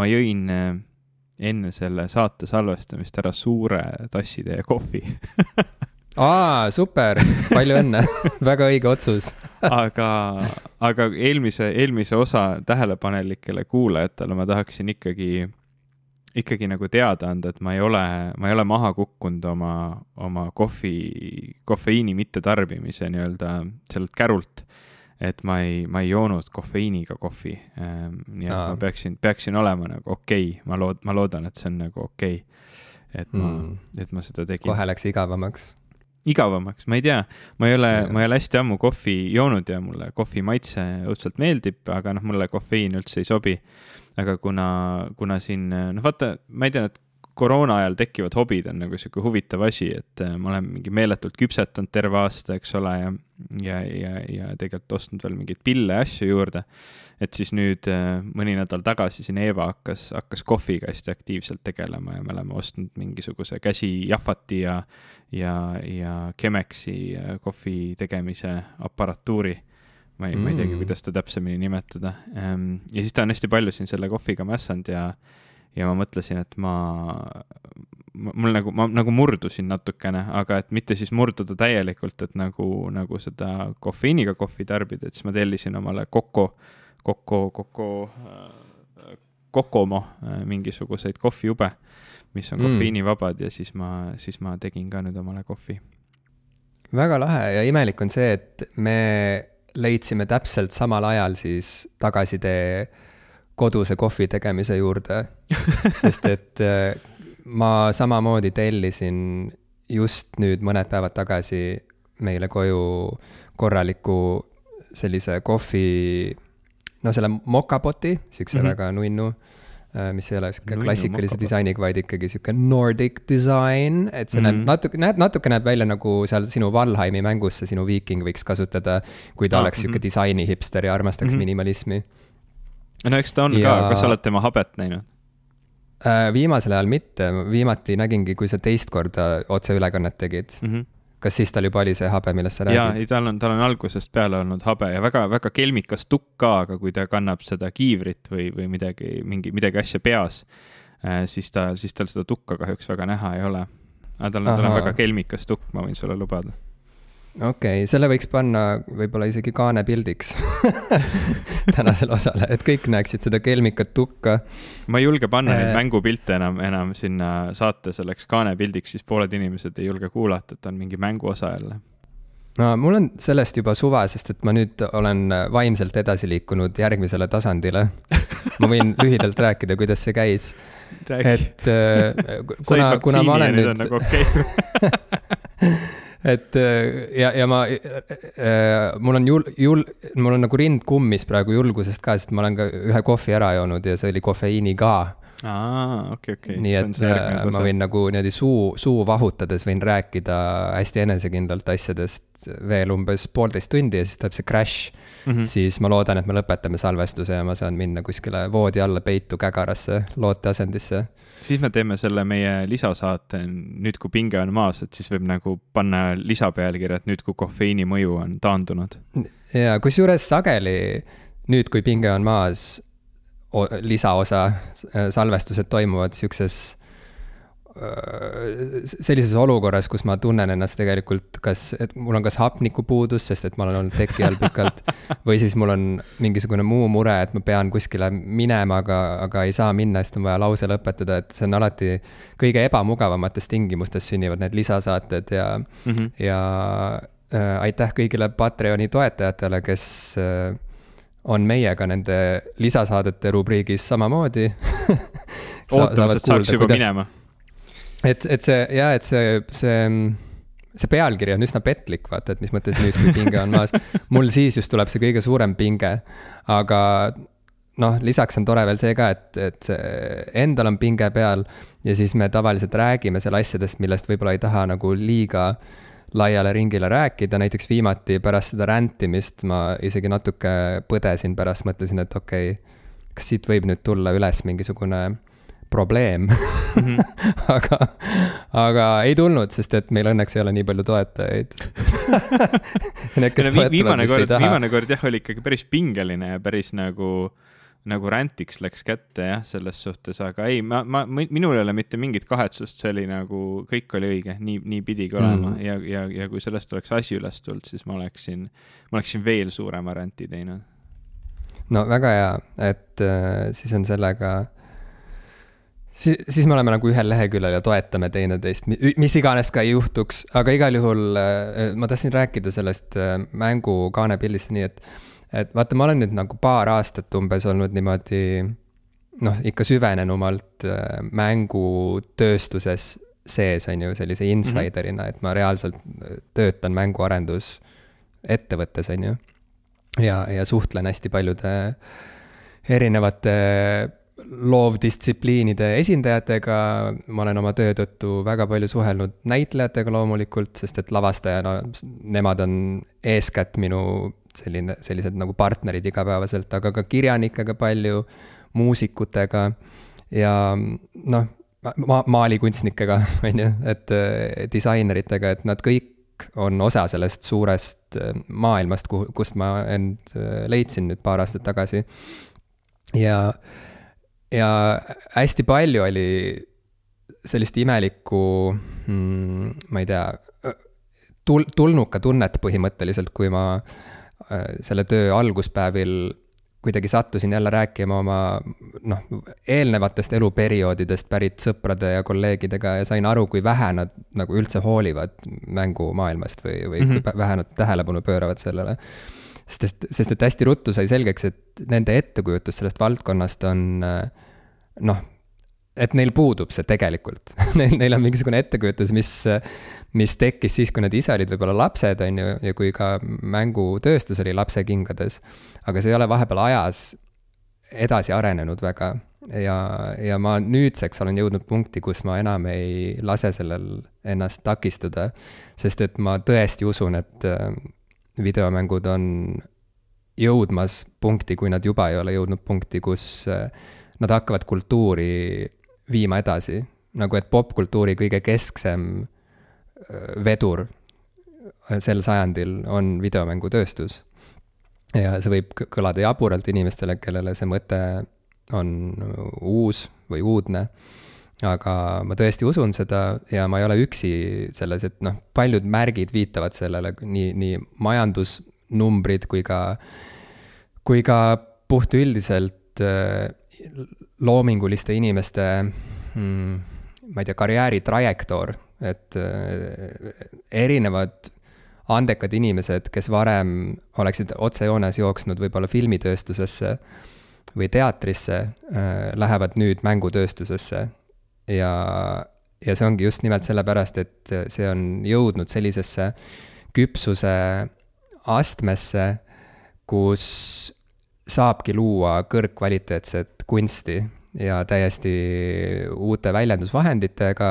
ma jõin äh, enne selle saate salvestamist ära suure tassitäie kohvi. Aa, super, palju õnne! Väga õige otsus. Aga, aga eelmise, eelmise osa tähelepanelikele kuulajatele ma tahaksin ikkagi, ikkagi nagu teada anda, et ma ei ole, ma ei ole maha kukkunud oma, oma kohvi, kofeiini mittetarbimise nii-öelda sellelt kärult et ma ei, ma ei joonud kofeiiniga kohvi. Ehm, nii et Aa. ma peaksin, peaksin olema nagu okei okay., ma lood-, ma loodan, et see on nagu okei okay.. et ma mm., et ma seda tegin. kohe läks igavamaks? igavamaks, ma ei tea, ma ei ole, ma ei ole hästi ammu kohvi joonud ja mulle kohvi maitse õudselt meeldib, aga noh, mulle kofeiin üldse ei sobi. aga kuna, kuna siin, noh vaata, ma ei tea, et koroona ajal tekivad hobid on nagu sihuke huvitav asi, et äh, ma olen mingi meeletult küpsetanud terve aasta, eks ole, ja, ja, ja, ja tegelikult ostnud veel mingeid pille ja asju juurde. et siis nüüd äh, mõni nädal tagasi siin Eeva hakkas, hakkas kohviga hästi aktiivselt tegelema ja me oleme ostnud mingisuguse käsijahvati ja, ja, ja Chemexi äh, kohvi tegemise aparatuuri ma ei mm., ma ei teagi, mm. kuidas ta täpsemini nimetada. Ähm, ja siis ta on hästi palju siin selle kohviga mässanud ja ja ma mõtlesin, et ma, mul nagu, ma nagu murdusin natukene, aga et mitte siis murduda täielikult, et nagu, nagu seda kofeiiniga kohvi tarbida, et siis ma tellisin omale Coco, Coco, Coco, Kokomo äh, mingisuguseid kohvijube, mis on mm. kofeiinivabad ja siis ma, siis ma tegin ka nüüd omale kohvi. väga lahe ja imelik on see, et me leidsime täpselt samal ajal siis tagasitee koduse kohvi tegemise juurde sest et äh, ma samamoodi tellisin just nüüd mõned päevad tagasi meile koju korraliku sellise kohvi, no selle mokapoti, siukse mm -hmm. väga nunnu, äh, mis ei ole sihuke klassikalise disainiga, vaid ikkagi sihuke Nordic disain, et see mm -hmm. näeb natuke, näeb, natuke näeb välja nagu seal sinu Valheimi mängus see sinu viiking võiks kasutada, kui ta ah, oleks sihuke mm -hmm. disaini hipster ja armastaks mm -hmm. minimalismi no eks ta on ja... ka, kas sa oled tema habet näinud? Äh, viimasel ajal mitte, viimati nägingi, kui sa teist korda otseülekannet tegid mm. -hmm. kas siis tal juba oli see habe, millest sa räägid? jaa, ei tal on, tal on algusest peale olnud habe ja väga-väga kelmikas tukk ka, aga kui ta kannab seda kiivrit või, või midagi, mingi, midagi asja peas, äh, siis ta, siis tal seda tukka kahjuks väga näha ei ole. aga tal on, tal on väga kelmikas tukk, ma võin sulle lubada okei okay,, selle võiks panna võib-olla isegi kaanepildiks tänasele osale, et kõik näeksid seda kelmikat tukka. ma ei julge panna neid äh. mängupilte enam, enam sinna saate selleks kaanepildiks, siis pooled inimesed ei julge kuulata, et on mingi mänguosa jälle. no mul on sellest juba suva, sest et ma nüüd olen vaimselt edasi liikunud järgmisele tasandile. ma võin lühidalt rääkida, kuidas see käis. et äh, kuna, kuna ma olen nüüd. Et äh, ja, ja ma äh,, mul on jul-, jul-, mul on nagu rind kummis praegu julgusest ka, sest ma olen ka ühe kohvi ära joonud ja see oli kofeiiniga aa, okei, okei. nii et äh, ma võin nagu niimoodi suu, suu vahutades võin rääkida hästi enesekindlalt asjadest veel umbes poolteist tundi ja siis tuleb see crash mm. -hmm. siis ma loodan, et me lõpetame salvestuse ja ma saan minna kuskile voodi alla peitu kägarasse looteasendisse. siis me teeme selle meie lisasaate nüüd, kui pinge on maas, et siis võib nagu panna lisapealkirja, et nüüd, kui kofeiini mõju on taandunud. ja kusjuures sageli nüüd, kui pinge on maas lisaosa äh, salvestused toimuvad sihukeses äh, sellises olukorras, kus ma tunnen ennast tegelikult kas, et mul on kas hapnikupuudus, sest et ma olen olnud teki all pikalt, või siis mul on mingisugune muu mure, et ma pean kuskile minema, aga, aga ei saa minna, sest on vaja lause lõpetada, et see on alati kõige ebamugavamates tingimustes sünnivad need lisasaated ja mm, -hmm. ja äh, aitäh kõigile Patreoni toetajatele, kes äh, on meiega nende lisasaadete rubriigis samamoodi ootamas, et saaks juba kuidas... minema. et, et see ja, et see, see, see pealkiri on üsna petlik, vaata, et mis mõttes nüüd, kui pinge on maas. mul siis just tuleb see kõige suurem pinge, aga noh, lisaks on tore veel see ka, et, et see endal on pinge peal ja siis me tavaliselt räägime seal asjadest, millest võib-olla ei taha nagu liiga äh, laiale ringile rääkida, näiteks viimati pärast seda rändimist ma isegi natuke põdesin pärast, mõtlesin, et okei okay,, kas siit võib nüüd tulla üles mingisugune probleem mm. -hmm. aga, aga ei tulnud, sest et meil õnneks ei ole nii palju toetajaid Need, kes no, toetavad, viimane kord, viimane kord jah, oli ikkagi päris pingeline ja päris nagu nagu räntiks läks kätte jah, selles suhtes, aga ei, ma, ma, minul ei ole mitte mingit kahetsust, see oli nagu, kõik oli õige, nii, nii pidigi olema mm. ja, ja, ja kui sellest oleks asi üles tulnud, siis ma oleksin, ma oleksin veel suurema ränti teinud. no väga hea, et äh, siis on sellega siis, siis me oleme nagu ühel leheküljel ja toetame teineteist, mis iganes ka ei juhtuks, aga igal juhul äh, ma tahtsin rääkida sellest äh, mängu kaanepildist nii, et et vaata, ma olen nüüd nagu paar aastat umbes olnud niimoodi noh, ikka süvenenumalt äh, mängutööstuses sees, on ju, sellise mhm. insiderina mm, -hmm. et ma reaalselt äh, töötan mänguarendusettevõttes, on ju. ja, ja suhtlen hästi paljude erinevate loovdistsipliinide esindajatega, ma olen oma töö tõttu väga palju suhelnud näitlejatega loomulikult, sest et lavastajana nemad on eeskätt minu selline, sellised nagu partnerid igapäevaselt, aga ka kirjanikega palju, muusikutega ja noh, ma-, maalikunstnikega, on ju, et disaineritega, et nad kõik on osa sellest suurest äh, maailmast, kuhu, kust ma end äh, leidsin nüüd paar aastat tagasi. ja, ja hästi palju oli sellist imelikku mm,, ma ei tea, tul-, tulnuka tunnet põhimõtteliselt, kui ma äh, Äh, selle töö alguspäevil kuidagi sattusin jälle rääkima oma noh, eelnevatest eluperioodidest pärit sõprade ja kolleegidega ja sain aru, kui vähe nad nagu üldse hoolivad mängumaailmast või, või mm -hmm. kui vähe nad tähelepanu pööravad sellele. sest, sest et hästi ruttu sai selgeks, et nende ettekujutus sellest valdkonnast on noh, et neil puudub see tegelikult Neil, neil on mingisugune ettekujutus, mis mis tekkis siis, kui nad ise olid võib-olla lapsed, on ju, ja kui ka mängutööstus oli lapsekingades. aga see ei ole vahepeal ajas edasi arenenud väga ja, ja ma nüüdseks olen jõudnud punkti, kus ma enam ei lase sellel ennast takistada, sest et ma tõesti usun, et äh, videomängud on jõudmas punkti, kui nad juba ei ole jõudnud punkti, kus äh, nad hakkavad kultuuri viima edasi. nagu et popkultuuri kõige kesksem vedur sel sajandil on videomängutööstus. ja see võib kõlada jaburalt inimestele, kellele see mõte on uus või uudne, aga ma tõesti usun seda ja ma ei ole üksi selles, et noh, paljud märgid viitavad sellele, nii, nii majandusnumbrid kui ka, kui ka puhtüldiselt äh, loominguliste inimeste mm, ma ei tea, karjääritrajektoor et äh, erinevad andekad inimesed, kes varem oleksid otsejoones jooksnud võib-olla filmitööstusesse või teatrisse, äh, lähevad nüüd mängutööstusesse. ja, ja see ongi just nimelt sellepärast, et see on jõudnud sellisesse küpsuse astmesse, kus saabki luua kõrgkvaliteetset kunsti ja täiesti uute väljendusvahenditega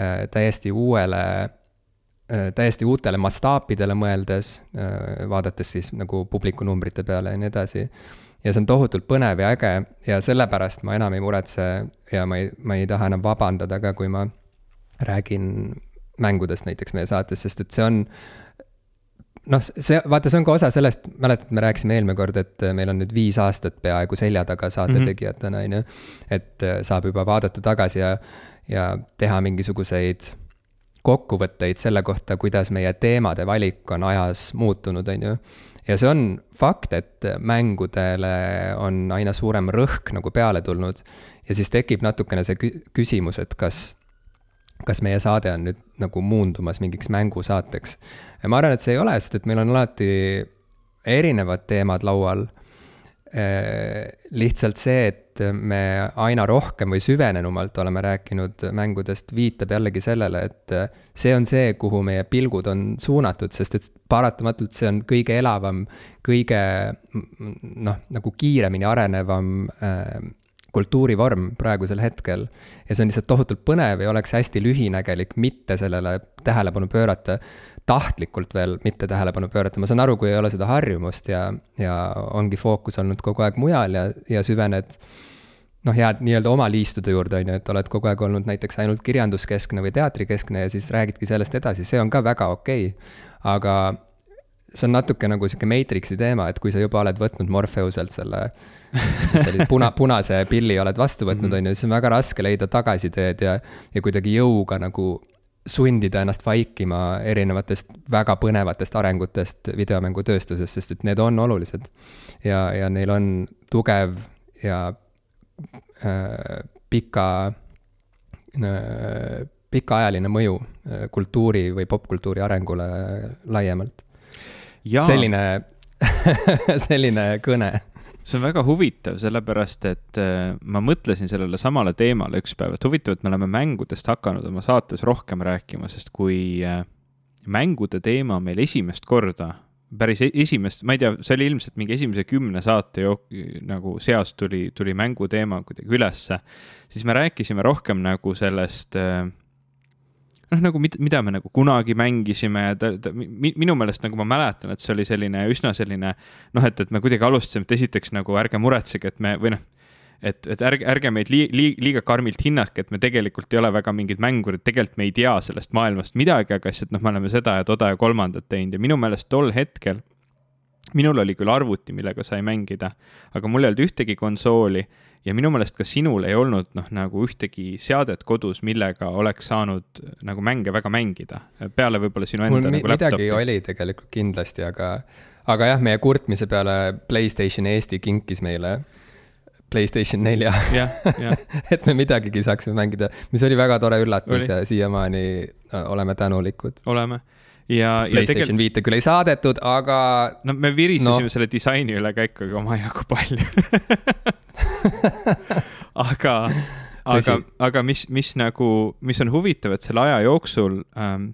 Äh, täiesti uuele, äh, täiesti uutele mastaapidele mõeldes, äh, vaadates siis nagu publiku numbrite peale ja nii edasi. ja see on tohutult põnev ja äge ja sellepärast ma enam ei muretse ja ma ei, ma ei taha enam vabandada ka, kui ma räägin mängudest näiteks meie saates, sest et see on noh, see, vaata, see on ka osa sellest, mäletad, me rääkisime eelmine kord, et meil on nüüd viis aastat peaaegu selja taga saatetegijatena, on ju. et saab juba vaadata tagasi ja ja teha mingisuguseid kokkuvõtteid selle kohta, kuidas meie teemade valik on ajas muutunud, on ju. ja see on fakt, et mängudele on aina suurem rõhk nagu peale tulnud ja siis tekib natukene see küsimus, et kas, kas meie saade on nüüd nagu muundumas mingiks mängusaateks. Ja ma arvan, et see ei ole, sest et meil on alati erinevad teemad laual. Äh, lihtsalt see, et me aina rohkem või süvenenumalt oleme rääkinud mängudest, viitab jällegi sellele, et see on see, kuhu meie pilgud on suunatud, sest et paratamatult see on kõige elavam, kõige noh, nagu kiiremini arenevam äh, kultuurivorm praegusel hetkel. ja see on lihtsalt tohutult põnev ja oleks hästi lühinägelik mitte sellele tähelepanu pöörata tahtlikult veel mitte tähelepanu pöörata, ma saan aru, kui ei ole seda harjumust ja, ja ongi fookus olnud kogu aeg mujal ja, ja süvened noh, jääd nii-öelda oma liistude juurde, on ju, et oled kogu aeg olnud näiteks ainult kirjanduskeskne või teatrikeskne ja siis räägidki sellest edasi, see on ka väga okei okay.. aga see on natuke nagu sihuke Matrixi teema, et kui sa juba oled võtnud Morpheuselt selle, mis oli puna, punase pilli oled vastu võtnud, Mhm. on ju, siis on väga raske leida tagasiteed ja, ja kuidagi jõuga nagu sundida ennast vaikima erinevatest väga põnevatest arengutest videomängutööstuses, sest et need on olulised. ja, ja neil on tugev ja äh, pika äh, pikaajaline mõju äh, kultuuri või popkultuuri arengule laiemalt. Selline selline kõne. see on väga huvitav, sellepärast et äh, ma mõtlesin sellele samale teemale üks päev, et huvitav, et me oleme mängudest hakanud oma saates rohkem rääkima, sest kui äh, mängude teema meil esimest korda, päris e- esimest, ma ei tea, see oli ilmselt mingi esimese kümne saate jook-, nagu seas tuli, tuli mängu teema kuidagi ülesse, siis me rääkisime rohkem nagu sellest äh, noh, nagu mida, mida me nagu kunagi mängisime ja ta, ta, minu meelest nagu ma mäletan, et see oli selline üsna selline noh, et, et me kuidagi alustasime, et esiteks nagu ärge muretsege, et me või noh, et, et ärge, ärge meid lii, lii, liiga karmilt hinnake, et me tegelikult ei ole väga mingid mängurid, tegelikult me ei tea sellest maailmast midagi, aga lihtsalt noh, me oleme seda ja toda ja kolmandat teinud ja minu meelest tol hetkel minul oli küll arvuti, millega sai mängida, aga mul ei olnud ühtegi konsooli ja minu meelest ka sinul ei olnud noh, nagu ühtegi seadet kodus, millega oleks saanud nagu mänge väga mängida, peale võib-olla sinu enda mul nagu midagi oli tegelikult kindlasti, aga, aga jah, meie kurtmise peale Playstation Eesti kinkis meile Playstation nelja. Et me midagigi saaksime mängida, mis oli väga tore üllatus oli. ja siiamaani äh, oleme tänulikud. oleme ja, ja PlayStation viite küll ei saadetud, aga. no me virisesime no. selle disaini üle ka ikkagi omajagu palju aga, aga, aga mis, mis nagu, mis on huvitav, et selle aja jooksul ähm,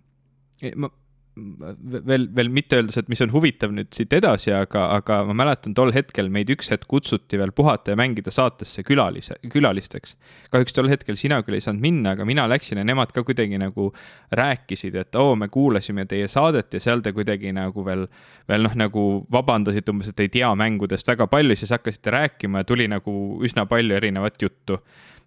ma veel, veel mitte öeldes, et mis on huvitav nüüd siit edasi, aga, aga ma mäletan tol hetkel meid üks hetk kutsuti veel puhata ja mängida saatesse külalise, külalisteks. kahjuks tol hetkel sina küll ei saanud minna, aga mina läksin ja nemad ka kuidagi nagu rääkisid, et oo, me kuulasime teie saadet ja seal te kuidagi nagu veel, veel noh, nagu vabandasite umbes, et ei tea mängudest väga palju, siis hakkasite rääkima ja tuli nagu üsna palju erinevat juttu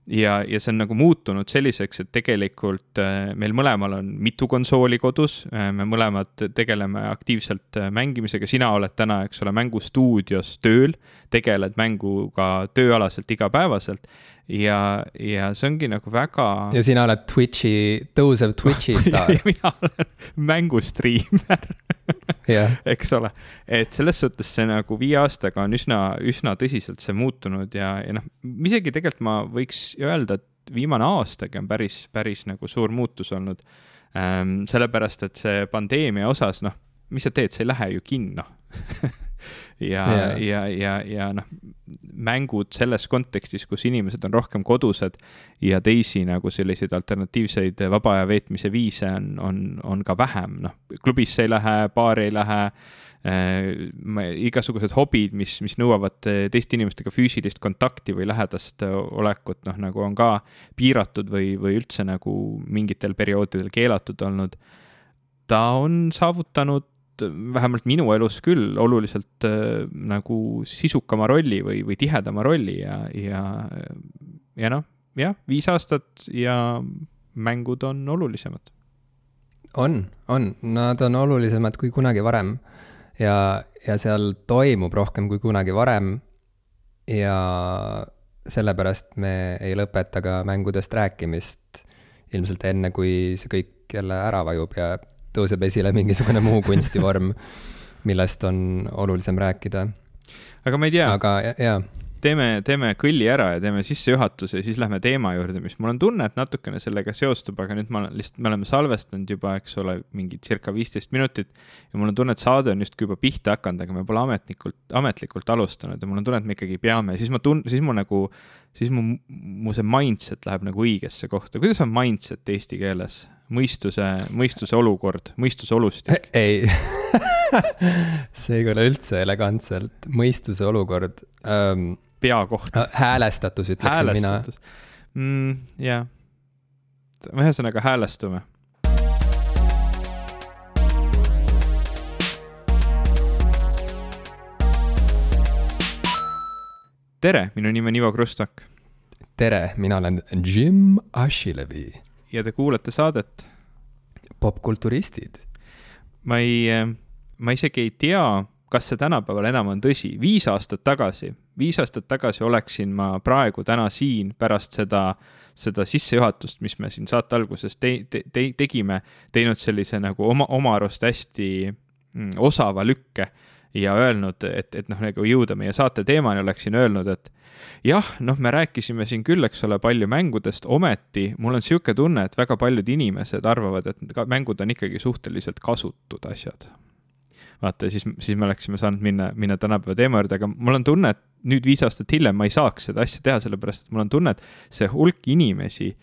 ja, ja see on nagu muutunud selliseks, et tegelikult äh, meil mõlemal on mitu konsooli kodus, äh, me mõlemad tegeleme aktiivselt äh, mängimisega, sina oled täna, eks ole, mängustuudios tööl, tegeled mänguga tööalaselt igapäevaselt. Ja, ja see ongi nagu väga. ja sina oled Twitch'i, tõusev Twitch'i staar. Mina olen mängustriimer yeah. eks ole, et selles suhtes see nagu viie aastaga on üsna, üsna tõsiselt see muutunud ja, ja noh, isegi tegelikult ma võiks öelda, et viimane aastagi on päris, päris nagu suur muutus olnud ähm,. sellepärast, et see pandeemia osas, noh, mis sa teed, sa ei lähe ju kinno ja yeah., ja, ja, ja noh, mängud selles kontekstis, kus inimesed on rohkem kodused ja teisi nagu selliseid alternatiivseid vaba aja veetmise viise on, on, on ka vähem, noh, klubisse ei lähe, baari ei lähe äh,, igasugused hobid, mis, mis nõuavad teiste inimestega füüsilist kontakti või lähedast olekut, noh, nagu on ka piiratud või, või üldse nagu mingitel perioodidel keelatud olnud. ta on saavutanud vähemalt minu elus küll oluliselt äh, nagu sisukama rolli või, või tihedama rolli ja, ja, ja noh, jah, viis aastat ja mängud on olulisemad. on, on, nad on olulisemad kui kunagi varem ja, ja seal toimub rohkem kui kunagi varem. ja sellepärast me ei lõpeta ka mängudest rääkimist ilmselt enne, kui see kõik jälle ära vajub ja tõuseb esile mingisugune muu kunstivorm, millest on olulisem rääkida. aga ma ei tea. aga jaa teeme, teeme kõlli ära ja teeme sissejuhatuse ja siis lähme teema juurde, mis mul on tunne, et natukene sellega seostub, aga nüüd ma lihtsalt, me oleme salvestanud juba, eks ole, mingi circa viisteist minutit. ja mul on tunne, et saade on justkui juba pihta hakanud, aga me pole ametnikult, ametlikult alustanud ja mul on tunne, et me ikkagi peame, siis ma tun-, siis mu nagu, siis mu, mu see mindset läheb nagu õigesse kohta, kuidas on mindset eesti keeles? Mõistuse, mõistuse olukord, mõistuse olustik. ei see ei kõla üldse elegantselt, mõistuse olukord um, peakoht. häälestatus, ütleksin mina mm,. jah, ühesõnaga häälestume. tere, minu nimi on Ivo Krustak. tere, mina olen Jim Ashilevi. Ja te kuulate saadet. Popkulturistid. ma ei ma isegi ei tea, kas see tänapäeval enam on tõsi, viis aastat tagasi, viis aastat tagasi oleksin ma praegu täna siin pärast seda, seda sissejuhatust, mis me siin saate alguses te, te, te, tegime, teinud sellise nagu oma, oma arust hästi mm, osava lükke ja öelnud, et, et noh, nagu jõuda meie saate teemani, oleksin öelnud, et jah, noh, me rääkisime siin küll, eks ole, palju mängudest, ometi mul on niisugune tunne, et väga paljud inimesed arvavad, et mängud on ikkagi suhteliselt kasutud asjad. vaata, siis, siis me oleksime saanud minna, minna tänapäeva teema juurde, aga mul on tunne, et nüüd viis aastat hiljem ma ei saaks seda asja teha, sellepärast et mul on tunne, et see hulk inimesi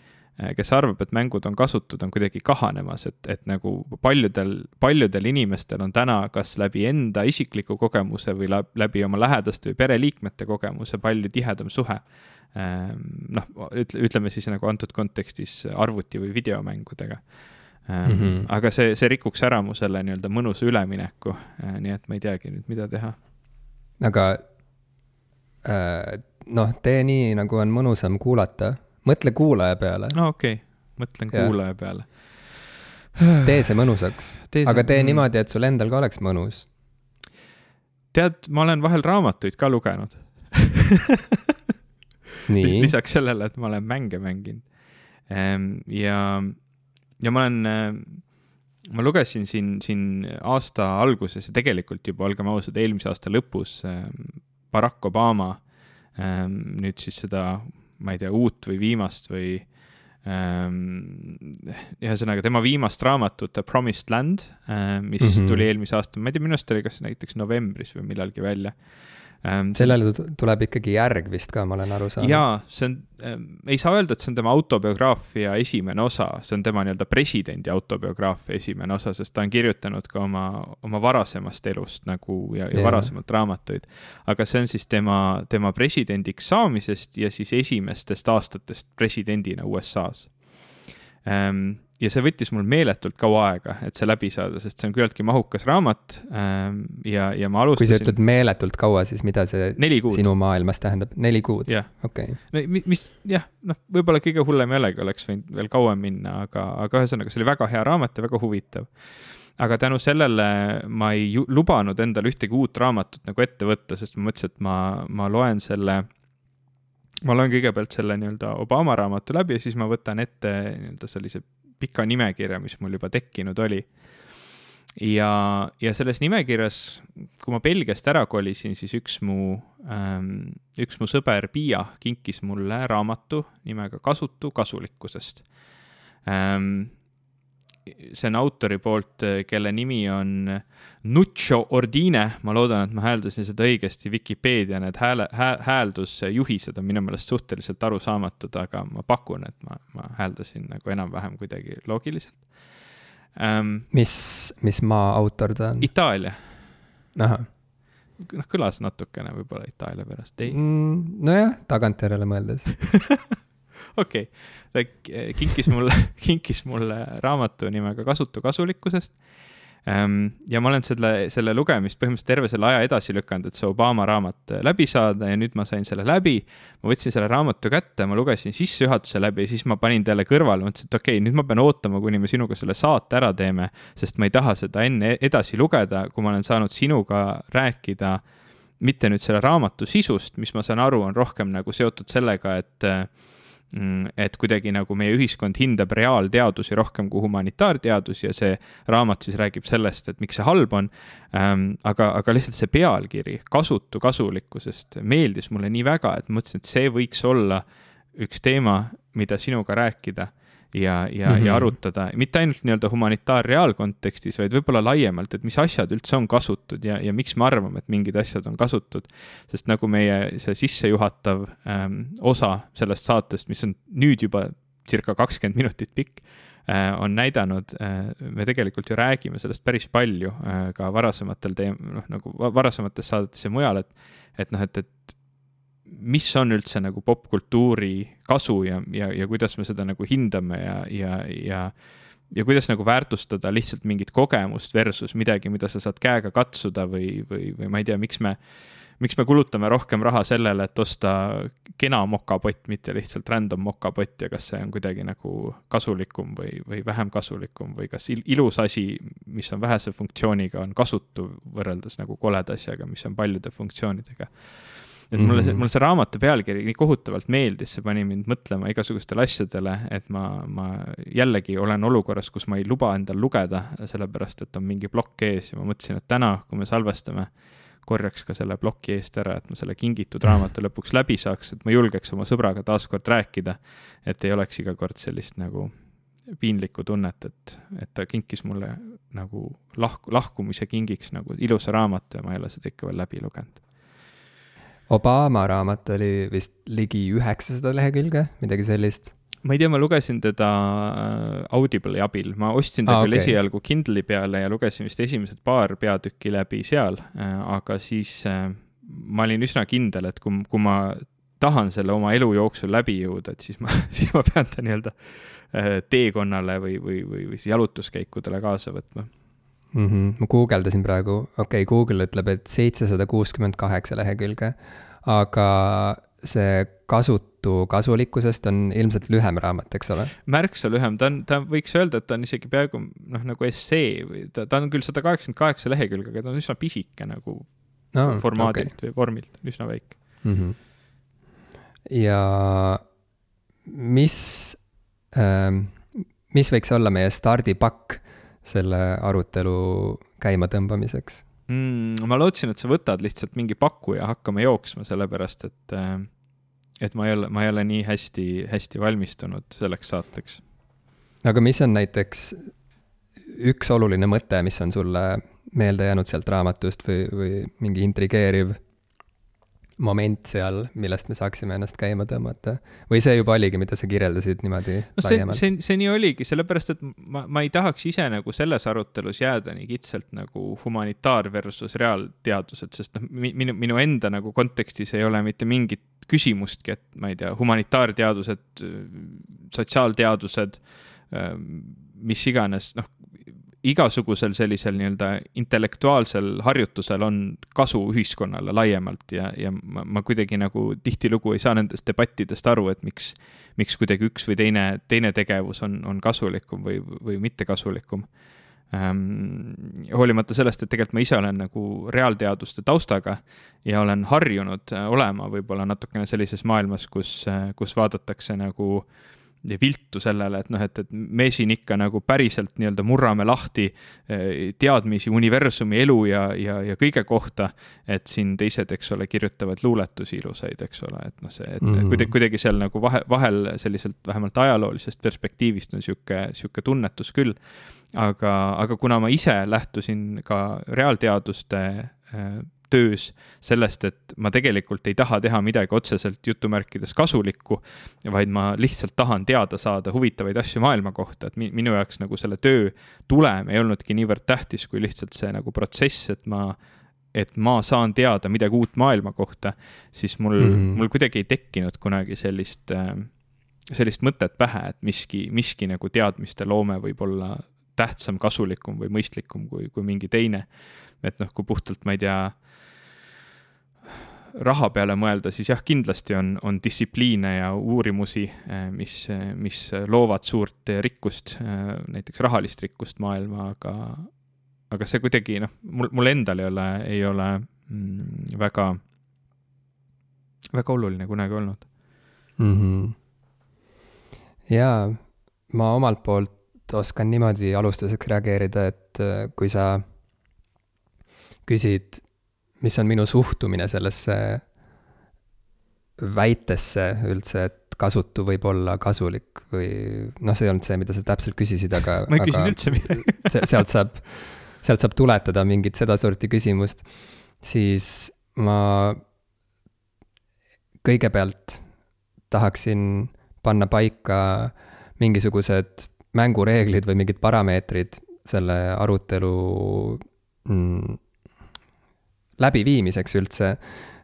kes arvab, et mängud on kasutud, on kuidagi kahanemas, et, et nagu paljudel, paljudel inimestel on täna kas läbi enda isikliku kogemuse või läbi oma lähedaste või pereliikmete kogemuse palju tihedam suhe. Ähm, noh, ütle, ütleme siis nagu antud kontekstis arvuti või videomängudega. Mm -hmm. aga see, see rikuks ära mu selle nii-öelda mõnusa ülemineku, äh, nii et ma ei teagi nüüd, mida teha. aga äh, noh, tee nii, nagu on mõnusam kuulata mõtle kuulaja peale. no okei okay., mõtlen ja. kuulaja peale. tee see mõnusaks, aga tee mm. niimoodi, et sul endal ka oleks mõnus. tead, ma olen vahel raamatuid ka lugenud lisaks sellele, et ma olen mänge mänginud. Ehm, ja, ja ma olen, ehm, ma lugesin siin, siin aasta alguses ja tegelikult juba, olgem ausad, eelmise aasta lõpus ehm, Barack Obama nüüd siis seda ma ei tea, uut või viimast või ähm, ühesõnaga tema viimast raamatut The Promised Land, äh, mis mm -hmm. tuli eelmise aasta, ma ei tea, minu arust oli kas näiteks novembris või millalgi välja ähm,. sellele tuleb ikkagi järg vist ka, ma olen aru saanud. jaa, see on ähm,, ei saa öelda, et see on tema autobiograafia esimene osa, see on tema nii-öelda presidendi autobiograafia esimene osa, sest ta on kirjutanud ka oma, oma varasemast elust nagu ja, ja, varasemalt raamatuid. aga see on siis tema, tema presidendiks saamisest ja siis esimestest aastatest presidendina USA-s ähm, ja see võttis mul meeletult kaua aega, et see läbi saada, sest see on küllaltki mahukas raamat ähm, ja, ja ma alustasin. kui sa ütled meeletult kaua, siis mida see sinu maailmas tähendab? neli kuud? okei. no mis, jah, noh, võib-olla kõige hullem ei olegi, oleks võinud veel kauem minna, aga, aga ühesõnaga, see oli väga hea raamat ja väga huvitav aga tänu sellele ma ei lubanud endale ühtegi uut raamatut nagu ette võtta, sest ma mõtlesin, et ma, ma loen selle, ma loen kõigepealt selle nii-öelda Obama raamatu läbi ja siis ma võtan ette nii-öelda sellise pika nimekirja, mis mul juba tekkinud oli. ja, ja selles nimekirjas, kui ma Belgiast ära kolisin, siis üks mu ähm,, üks mu sõber Piia kinkis mulle raamatu nimega Kasutu kasulikkusest ähm, see on autori poolt, kelle nimi on Nuccio Ordine, ma loodan, et ma hääldasin seda õigesti, Vikipeedia need hääle, hää-, hääldusjuhised on minu meelest suhteliselt arusaamatud, aga ma pakun, et ma, ma hääldasin nagu enam-vähem kuidagi loogiliselt ähm,. mis, mis maa autor ta on? Itaalia. ahah noh, kõlas natukene võib-olla Itaalia pärast, ei mm,? nojah, tagantjärele mõeldes okei okay., ta kinkis mulle, kinkis mulle raamatu nimega Kasutu kasulikkusest. Ehm, ja ma olen selle, selle lugemist põhimõtteliselt terve selle aja edasi lükanud, et see Obama raamat läbi saada ja nüüd ma sain selle läbi. ma võtsin selle raamatu kätte, ma lugesin sissejuhatuse läbi ja siis ma panin talle kõrvale, mõtlesin, et okei okay,, nüüd ma pean ootama, kuni me sinuga selle saate ära teeme, sest ma ei taha seda enne edasi lugeda, kui ma olen saanud sinuga rääkida mitte nüüd selle raamatu sisust, mis ma saan aru, on rohkem nagu seotud sellega, et Mm, et kuidagi nagu meie ühiskond hindab reaalteadusi rohkem kui humanitaarteadusi ja see raamat siis räägib sellest, et miks see halb on ähm,. aga, aga lihtsalt see pealkiri, kasutu kasulikkusest, meeldis mulle nii väga, et mõtlesin, et see võiks olla üks teema, mida sinuga rääkida ja, ja mm, -hmm. ja mhm. arutada mitte ainult nii-öelda humanitaar-reaalkontekstis, vaid võib-olla laiemalt, et mis asjad üldse on kasutud ja, ja miks me arvame, et mingid asjad on kasutud. sest nagu meie see sissejuhatav ähm, osa sellest saatest, mis on nüüd juba circa kakskümmend minutit pikk äh,, on näidanud äh,, me tegelikult ju räägime sellest päris palju äh, ka varasematel teem-, noh nagu varasemates saadetes ja mujal, et, et noh, et, et mis on üldse nagu popkultuuri kasu ja, ja, ja kuidas me seda nagu hindame ja, ja, ja ja kuidas nagu väärtustada lihtsalt mingit kogemust versus midagi, mida sa saad käega katsuda või, või, või ma ei tea, miks me, miks me kulutame rohkem raha sellele, et osta kena mokapott, mitte lihtsalt random mokapott ja kas see on kuidagi nagu kasulikum või, või vähem kasulikum või kas il ilus asi, mis on vähese funktsiooniga, on kasutu võrreldes nagu koleda asjaga, mis on paljude funktsioonidega et mulle see, mhm. mulle see raamatu pealkiri nii kohutavalt meeldis, see pani mind mõtlema igasugustele asjadele, et ma, ma jällegi olen olukorras, kus ma ei luba endal lugeda, sellepärast et on mingi plokk ees ja ma mõtlesin, et täna, kui me salvestame, korjaks ka selle ploki eest ära, et ma selle kingitud raamatu lõpuks läbi saaks, et ma julgeks oma sõbraga taaskord rääkida, et ei oleks iga kord sellist nagu piinlikku tunnet, et, et ta kinkis mulle nagu lahku, lahkumise kingiks nagu ilusa raamatu ja ma ei ole seda ikka veel läbi lugenud Obama raamat oli vist ligi üheksasada lehekülge, midagi sellist. ma ei tea, ma lugesin teda äh, Audible'i abil, ma ostsin ta ah, küll okay. esialgu Kindle'i peale ja lugesin vist esimesed paar peatükki läbi seal, äh, aga siis äh, ma olin üsna kindel, et kui, kui ma tahan selle oma elu jooksul läbi jõuda, et siis ma, siis ma pean ta nii-öelda teekonnale või, või, või, või jalutuskäikudele kaasa võtma mm. -hmm. ma guugeldasin praegu, okei okay,, Google ütleb, et seitsesada kuuskümmend kaheksa lehekülge, aga see kasutu kasulikkusest on ilmselt lühem raamat, eks ole? märksa lühem, ta on, ta võiks öelda, et ta on isegi peaaegu noh, nagu essee või ta, ta on küll sada kaheksakümmend kaheksa lehekülge, aga ta on üsna pisike nagu no, formaadilt okay. või vormilt, üsna väike mm. -hmm. ja mis ähm,, mis võiks olla meie stardipakk selle arutelu käimatõmbamiseks mm,? ma lootsin, et sa võtad lihtsalt mingi paku ja hakkame jooksma, sellepärast et, äh, et ma ei ole, ma ei ole nii hästi, hästi valmistunud selleks saateks. aga mis on näiteks üks oluline mõte, mis on sulle meelde jäänud sealt raamatust või, või mingi intrigeeriv moment seal, millest me saaksime ennast käima tõmmata? või see juba oligi, mida sa kirjeldasid niimoodi no see, see, see nii oligi, sellepärast et ma, ma ei tahaks ise nagu selles arutelus jääda nii kitsalt nagu humanitaar versus reaalteadused, sest noh, minu, minu enda nagu kontekstis ei ole mitte mingit küsimustki, et ma ei tea, humanitaarteadused, sotsiaalteadused, mis iganes, noh, igasugusel sellisel nii-öelda intellektuaalsel harjutusel on kasu ühiskonnale laiemalt ja, ja ma, ma kuidagi nagu tihtilugu ei saa nendest debattidest aru, et miks, miks kuidagi üks või teine, teine tegevus on, on kasulikum või, või mitte kasulikum ähm,. hoolimata sellest, et tegelikult ma ise olen nagu reaalteaduste taustaga ja olen harjunud olema võib-olla natukene sellises maailmas, kus, kus vaadatakse nagu äh, viltu sellele, et noh, et, et me siin ikka nagu päriselt nii-öelda murrame lahti eh, teadmisi universumi, elu ja, ja, ja kõige kohta. et siin teised, eks ole, kirjutavad luuletusi ilusaid, eks ole, et noh, see, et mm -hmm. kuidagi, kuidagi seal nagu vahe, vahel selliselt vähemalt ajaloolisest perspektiivist on sihuke, sihuke tunnetus küll. aga, aga kuna ma ise lähtusin ka reaalteaduste eh, töös sellest, et ma tegelikult ei taha teha midagi otseselt jutumärkides kasulikku, vaid ma lihtsalt tahan teada saada huvitavaid asju maailma kohta, et minu jaoks nagu selle töö tulem ei olnudki niivõrd tähtis, kui lihtsalt see nagu protsess, et ma et ma saan teada midagi uut maailma kohta, siis mul mm, -hmm. mul kuidagi ei tekkinud kunagi sellist, äh, sellist mõtet pähe, et miski, miski nagu teadmiste loome võib olla tähtsam, kasulikum või mõistlikum kui, kui mingi teine. Et noh, kui puhtalt, ma ei tea, raha peale mõelda, siis jah, kindlasti on, on distsipliine ja uurimusi, eh, mis, mis loovad suurt rikkust, eh, näiteks rahalist rikkust maailma, aga, aga see kuidagi noh, mul, mul endal ei ole, ei ole mm, väga, väga oluline kunagi olnud mm. -hmm. jaa, ma omalt poolt oskan niimoodi alustuseks reageerida, et eh, kui sa küsid mis on minu suhtumine sellesse väitesse üldse, et kasutu võib olla kasulik või noh, see ei olnud see, mida sa täpselt küsisid, aga. ma ei küsinud üldse midagi sealt saab, sealt saab tuletada mingit sedasorti küsimust, siis ma kõigepealt tahaksin panna paika mingisugused mängureeglid või mingid parameetrid selle arutelu mm, läbiviimiseks üldse.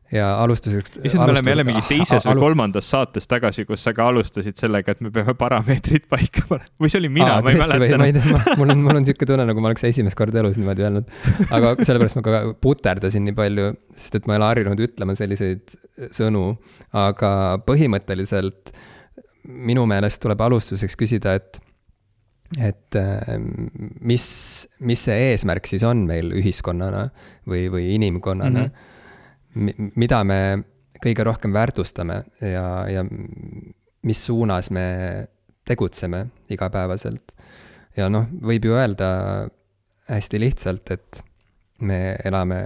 ja alustuseks. issand, me oleme jälle mingi teises või kolmandas saates tagasi, kus sa ka alustasid sellega, et me peame parameetrid paika panema. või see olin mina, ma ei mäleta. ma ei tea, mul on, mul on sihuke tunne, nagu ma oleks esimest korda elus niimoodi öelnud. aga sellepärast ma ka puterdasin nii palju, sest et ma ei ole harjunud ütlema selliseid sõnu. aga põhimõtteliselt minu meelest tuleb alustuseks küsida, et et mis, mis see eesmärk siis on meil ühiskonnana või, või inimkonnana mm. -hmm mida me kõige rohkem väärtustame ja, ja mis suunas me tegutseme igapäevaselt. ja noh, võib ju öelda hästi lihtsalt, et me elame,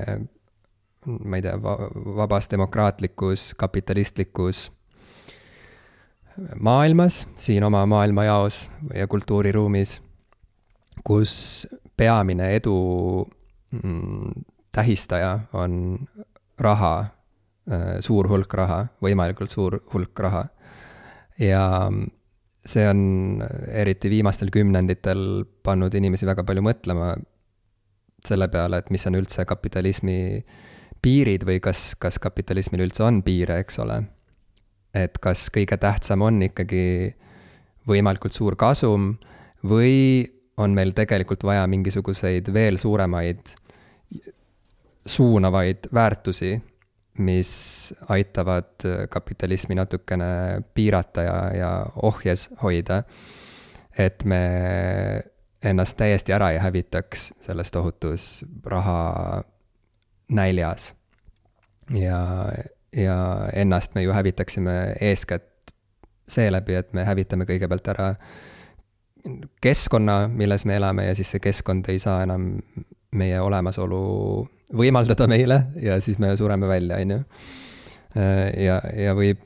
ma ei tea, vabas demokraatlikus kapitalistlikus maailmas, siin oma maailmajaos ja kultuuriruumis, kus peamine edu mm, tähistaja on raha, äh, suur hulk raha, võimalikult suur hulk raha. ja see on eriti viimastel kümnenditel pannud inimesi väga palju mõtlema selle peale, et mis on üldse kapitalismi piirid või kas, kas kapitalismil üldse on piire, eks ole. Et kas kõige tähtsam on ikkagi võimalikult suur kasum või on meil tegelikult vaja mingisuguseid veel suuremaid suunavaid väärtusi, mis aitavad kapitalismi natukene piirata ja, ja ohjes hoida. et me ennast täiesti ära ei hävitaks selles tohutus raha näljas. ja, ja ennast me ju hävitaksime eeskätt seeläbi, et me hävitame kõigepealt ära keskkonna, milles me elame ja siis see keskkond ei saa enam meie olemasolu võimaldada meile ja siis me sureme välja, on ju. ja, ja võib,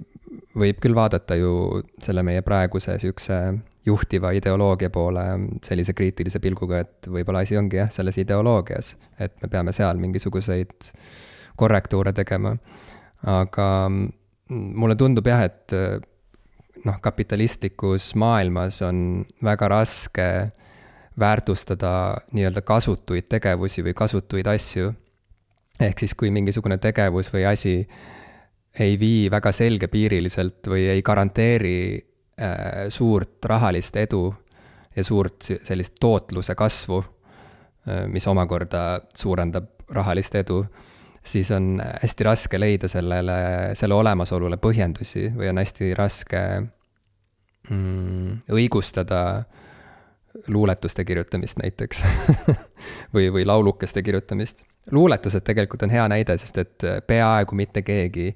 võib küll vaadata ju selle meie praeguse sihukese juhtiva ideoloogia poole sellise kriitilise pilguga, et võib-olla asi ongi jah, selles ideoloogias, et me peame seal mingisuguseid korrektuure tegema. Aga mulle tundub jah, et noh, kapitalistlikus maailmas on väga raske väärtustada nii-öelda kasutuid tegevusi või kasutuid asju. Ehk siis, kui mingisugune tegevus või asi ei vii väga selgepiiriliselt või ei garanteeri äh, suurt rahalist edu ja suurt sellist tootluse kasvu äh,, mis omakorda suurendab rahalist edu, siis on hästi raske leida sellele, selle olemasolule põhjendusi või on hästi raske mm, õigustada luuletuste kirjutamist näiteks või, või laulukeste kirjutamist. Luuletused tegelikult on hea näide, sest et peaaegu mitte keegi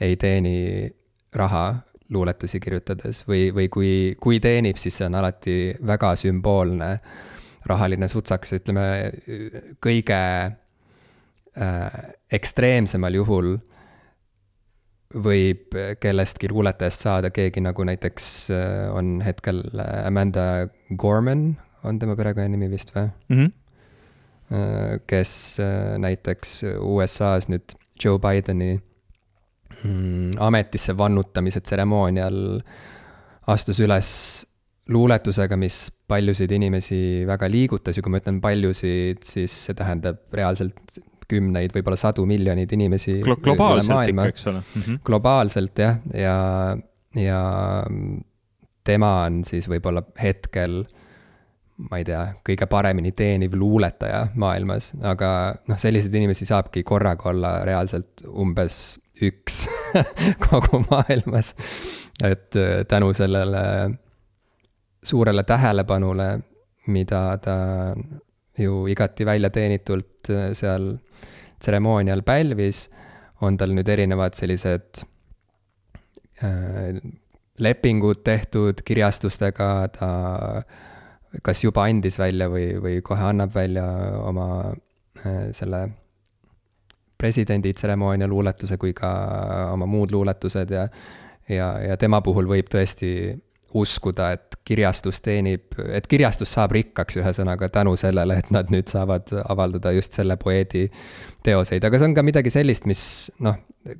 ei teeni raha luuletusi kirjutades või, või kui, kui teenib, siis see on alati väga sümboolne rahaline sutsakas, ütleme kõige ekstreemsemal juhul võib kellestki luuletajast saada keegi nagu näiteks äh, on hetkel äh, Amanda Gorman, on tema perekonnanimi vist või mm? -hmm Äh, kes äh, näiteks USA-s nüüd Joe Bideni mm, ametisse vannutamise tseremoonial astus üles luuletusega, mis paljusid inimesi väga liigutas ja kui ma ütlen paljusid, siis see tähendab reaalselt kümneid, võib-olla sadu miljoneid inimesi Glo. globaalselt ikka, eks ole mm. -hmm. globaalselt jah, ja, ja tema on siis võib-olla hetkel ma ei tea, kõige paremini teeniv luuletaja maailmas, aga noh, selliseid inimesi saabki korraga olla reaalselt umbes üks kogu maailmas. et äh, tänu sellele suurele tähelepanule, mida ta ju igati välja teenitult äh, seal tseremoonial pälvis, on tal nüüd erinevad sellised äh, lepingud tehtud kirjastustega, ta kas juba andis välja või, või kohe annab välja oma äh, selle presidendi tseremoonia luuletuse kui ka oma muud luuletused ja, ja, ja tema puhul võib tõesti uskuda, et kirjastus teenib, et kirjastus saab rikkaks ühesõnaga tänu sellele, et nad nüüd saavad avaldada just selle poeedi teoseid, aga see on ka midagi sellist, mis noh,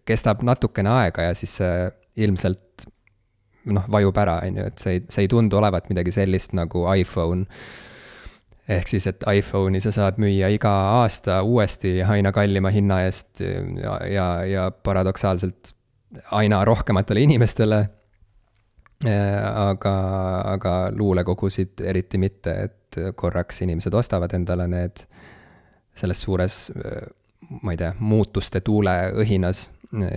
kestab natukene aega ja siis see ilmselt noh, vajub ära, on ju, et see ei, see ei tundu olevat midagi sellist nagu iPhone. ehk siis, et iPhone'i sa saad müüa iga aasta uuesti aina kallima hinna eest ja, ja, ja paradoksaalselt aina rohkematele inimestele. Aga, aga luulekogusid eriti mitte, et korraks inimesed ostavad endale need selles suures, ma ei tea, muutuste tuuleõhinas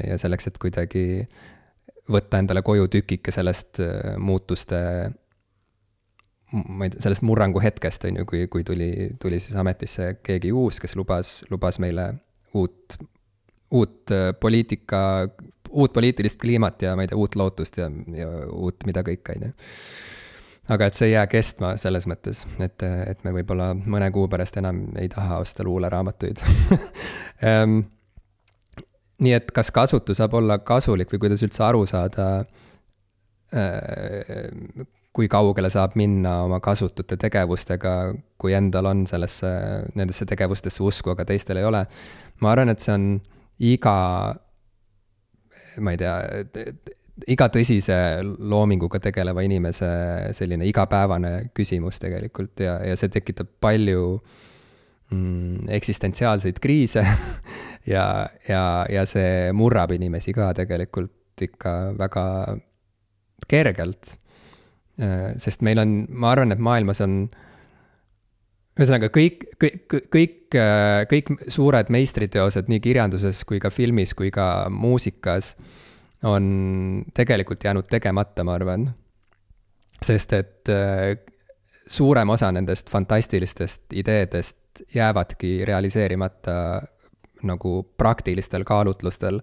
ja selleks, et kuidagi võtta endale koju tükike sellest muutuste ma ei tea, sellest murrangu hetkest, on ju, kui, kui tuli, tuli siis ametisse keegi uus, kes lubas, lubas meile uut, uut äh, poliitika, uut poliitilist kliimat ja ma ei tea, uut lootust ja, ja uut mida kõik, on ju. aga et see ei jää kestma selles mõttes, et, et me võib-olla mõne kuu pärast enam ei taha osta luuleraamatuid um, nii et kas kasutu saab olla kasulik või kuidas üldse aru saada äh, kui kaugele saab minna oma kasutute tegevustega, kui endal on sellesse, nendesse tegevustesse usku, aga teistel ei ole. ma arvan, et see on iga, ma ei tea, iga tõsise loominguga tegeleva inimese selline igapäevane küsimus tegelikult ja, ja see tekitab palju mm, eksistentsiaalseid kriise ja, ja, ja see murrab inimesi ka tegelikult ikka väga kergelt. Äh, sest meil on, ma arvan, et maailmas on ühesõnaga kõik, kõik, kõik, äh, kõik suured meistriteosed nii kirjanduses kui ka filmis kui ka muusikas on tegelikult jäänud tegemata, ma arvan. sest et äh, suurem osa nendest fantastilistest ideedest jäävadki realiseerimata nagu praktilistel kaalutlustel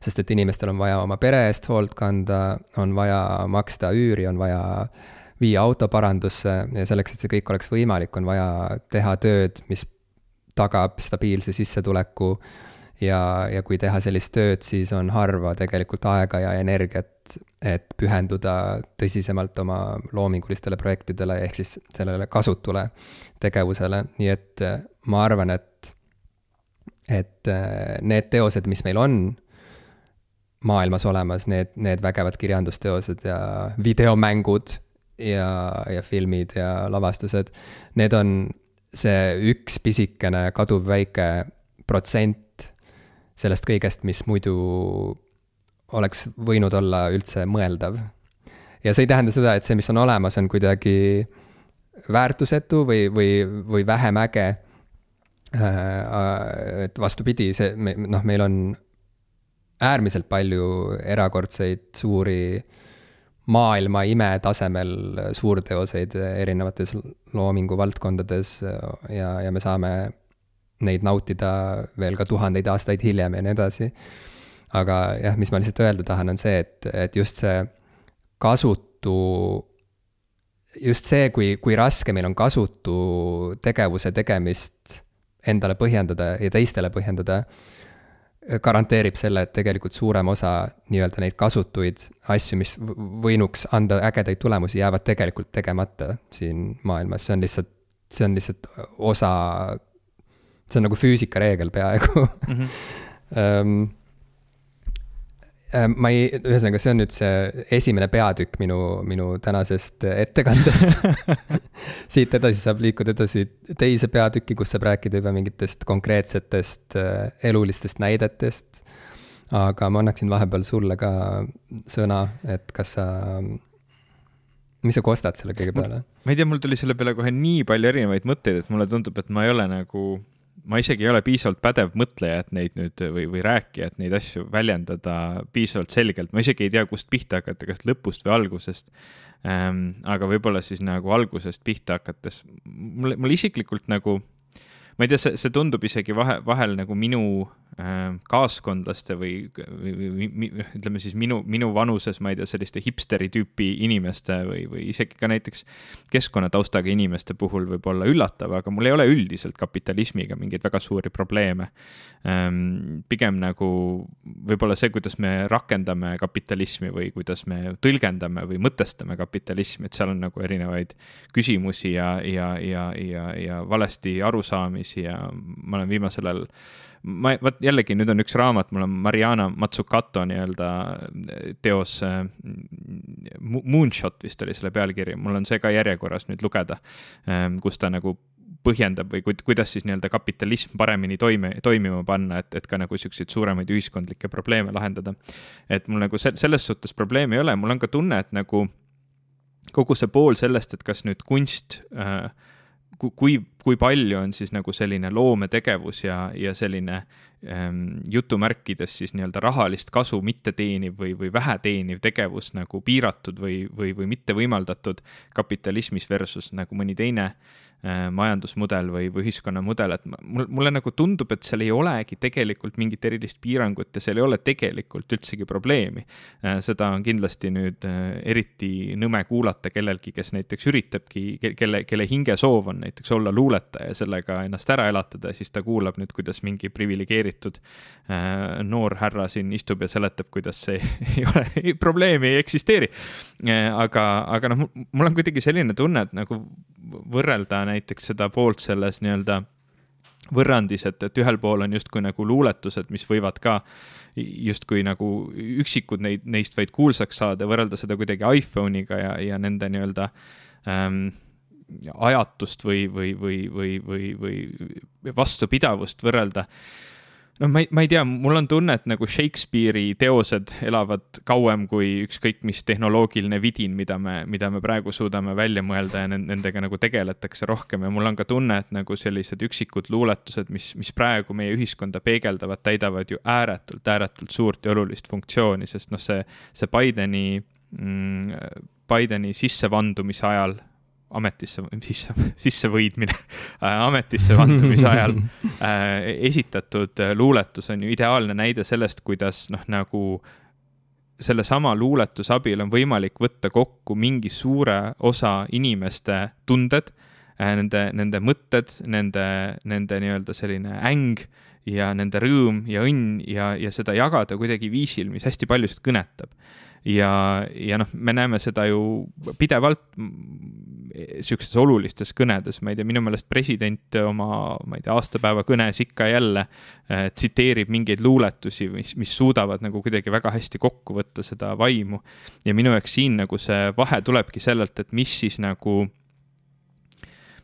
sest et inimestel on vaja oma pere eest hoolt kanda, on vaja maksta üüri, on vaja viia auto parandusse ja selleks, et see kõik oleks võimalik, on vaja teha tööd, mis tagab stabiilse sissetuleku. ja, ja kui teha sellist tööd, siis on harva tegelikult aega ja energiat, et pühenduda tõsisemalt oma loomingulistele projektidele, ehk siis sellele kasutule tegevusele, nii et ma arvan, et, et need teosed, mis meil on maailmas olemas, need, need vägevad kirjandusteosed ja videomängud ja, ja filmid ja lavastused, need on see üks pisikene kaduv väike protsent sellest kõigest, mis muidu oleks võinud olla üldse mõeldav. ja see ei tähenda seda, et see, mis on olemas, on kuidagi väärtusetu või, või, või vähem äge. Äh, et vastupidi, see, noh, meil on äärmiselt palju erakordseid suuri maailma imetasemel suurteoseid erinevates loominguvaldkondades ja, ja me saame neid nautida veel ka tuhandeid aastaid hiljem ja nii edasi. aga jah, mis ma lihtsalt öelda tahan, on see, et, et just see kasutu, just see, kui, kui raske meil on kasutu tegevuse tegemist endale põhjendada ja teistele põhjendada garanteerib selle, et tegelikult suurem osa nii-öelda neid kasutuid asju, mis võinuks anda ägedaid tulemusi, jäävad tegelikult tegemata siin maailmas, see on lihtsalt, see on lihtsalt osa, see on nagu füüsikareegel peaaegu mm. -hmm. Äh, ma ei, ühesõnaga, see on nüüd see esimene peatükk minu, minu tänasest ettekandest siit edasi saab liikuda edasi teise peatüki, kus saab rääkida juba mingitest konkreetsetest äh, elulistest näidetest. aga ma annaksin vahepeal sulle ka sõna, et kas sa, mis sa kostad selle kõige peale? ma ei tea, mul tuli selle peale kohe nii palju erinevaid mõtteid, et mulle tundub, et ma ei ole nagu ma isegi ei ole piisavalt pädev mõtleja, et neid nüüd või, või rääkija, et neid asju väljendada piisavalt selgelt, ma isegi ei tea, kust pihta hakata, kas lõpust või algusest ähm,. aga võib-olla siis nagu algusest pihta hakates, mulle, mulle isiklikult nagu, ma ei tea, see, see tundub isegi vahe, vahel nagu minu Äh, kaaskondlaste või, või, või, või ütleme siis minu, minu vanuses, ma ei tea, selliste hipsteri tüüpi inimeste või, või isegi ka näiteks keskkonnataustaga inimeste puhul võib olla üllatav, aga mul ei ole üldiselt kapitalismiga mingeid väga suuri probleeme. Ähm, pigem nagu võib-olla see, kuidas me rakendame kapitalismi või kuidas me tõlgendame või mõtestame kapitalismi, et seal on nagu erinevaid küsimusi ja, ja, ja, ja, ja valesti arusaamisi ja ma olen viimasel ajal ma, vot jällegi nüüd on üks raamat, mul on Mariana Mazzucato nii-öelda teos äh,. Moonshot vist oli selle pealkiri, mul on see ka järjekorras nüüd lugeda äh,, kus ta nagu põhjendab või kuidas siis nii-öelda kapitalism paremini toime, toimima panna, et, et ka nagu siukseid suuremaid ühiskondlikke probleeme lahendada. et mul nagu selles suhtes probleemi ei ole, mul on ka tunne, et nagu kogu see pool sellest, et kas nüüd kunst äh, kui, kui palju on siis nagu selline loometegevus ja, ja selline ähm, jutumärkides siis nii-öelda rahalist kasu mitte teeniv või, või vähe teeniv tegevus nagu piiratud või, või, või mitte võimaldatud kapitalismis versus nagu mõni teine Äh, majandusmudel või, või ühiskonnamudel, et mul, mulle nagu tundub, et seal ei olegi tegelikult mingit erilist piirangut ja seal ei ole tegelikult üldsegi probleemi. Äh, seda on kindlasti nüüd äh, eriti nõme kuulata kellelgi, kes näiteks üritabki, kelle, kelle hingesoov on näiteks olla luuletaja ja sellega ennast ära elatada ja siis ta kuulab nüüd, kuidas mingi priviligeeritud noor härra siin istub ja seletab, kuidas see ei ole, probleemi ei eksisteeri. aga, aga noh, mul on kuidagi selline tunne, et nagu võrrelda näiteks seda poolt selles nii-öelda võrrandis, et, et ühel pool on justkui nagu luuletused, mis võivad ka justkui nagu üksikud neid, neist vaid kuulsaks saada, võrrelda seda kuidagi iPhone'iga ja, ja nende nii-öelda ähm, ajatust või, või, või, või, või, või vastupidavust võrrelda noh, ma ei, ma ei tea, mul on tunne, et nagu Shakespeare'i teosed elavad kauem kui ükskõik mis tehnoloogiline vidin, mida me, mida me praegu suudame välja mõelda ja nendega nagu tegeletakse rohkem. Ja mul on ka tunne, et nagu sellised üksikud luuletused, mis, mis praegu meie ühiskonda peegeldavad, täidavad ju ääretult, ääretult suurt ja olulist funktsiooni, sest noh, see, see Bideni mm, Bideni sissevandumise ajal ametisse, sisse, sissevõidmine äh, ametisse vandumise ajal äh, esitatud äh, luuletus on ju ideaalne näide sellest, kuidas noh, nagu sellesama luuletuse abil on võimalik võtta kokku mingi suure osa inimeste tunded, nende, nende mõtted, nende, nende nii-öelda selline äng ja nende rõõm ja õnn ja, ja seda jagada kuidagi viisil, mis hästi paljusid kõnetab. Ja, ja noh, me näeme seda ju pidevalt sihukestes olulistes kõnedes, ma ei tea, minu meelest president oma, ma ei tea, aastapäeva kõnes ikka ja jälle äh, tsiteerib mingeid luuletusi, mis, mis suudavad nagu kuidagi väga hästi kokku võtta seda vaimu. ja minu jaoks siin nagu see vahe tulebki sellelt, et mis siis nagu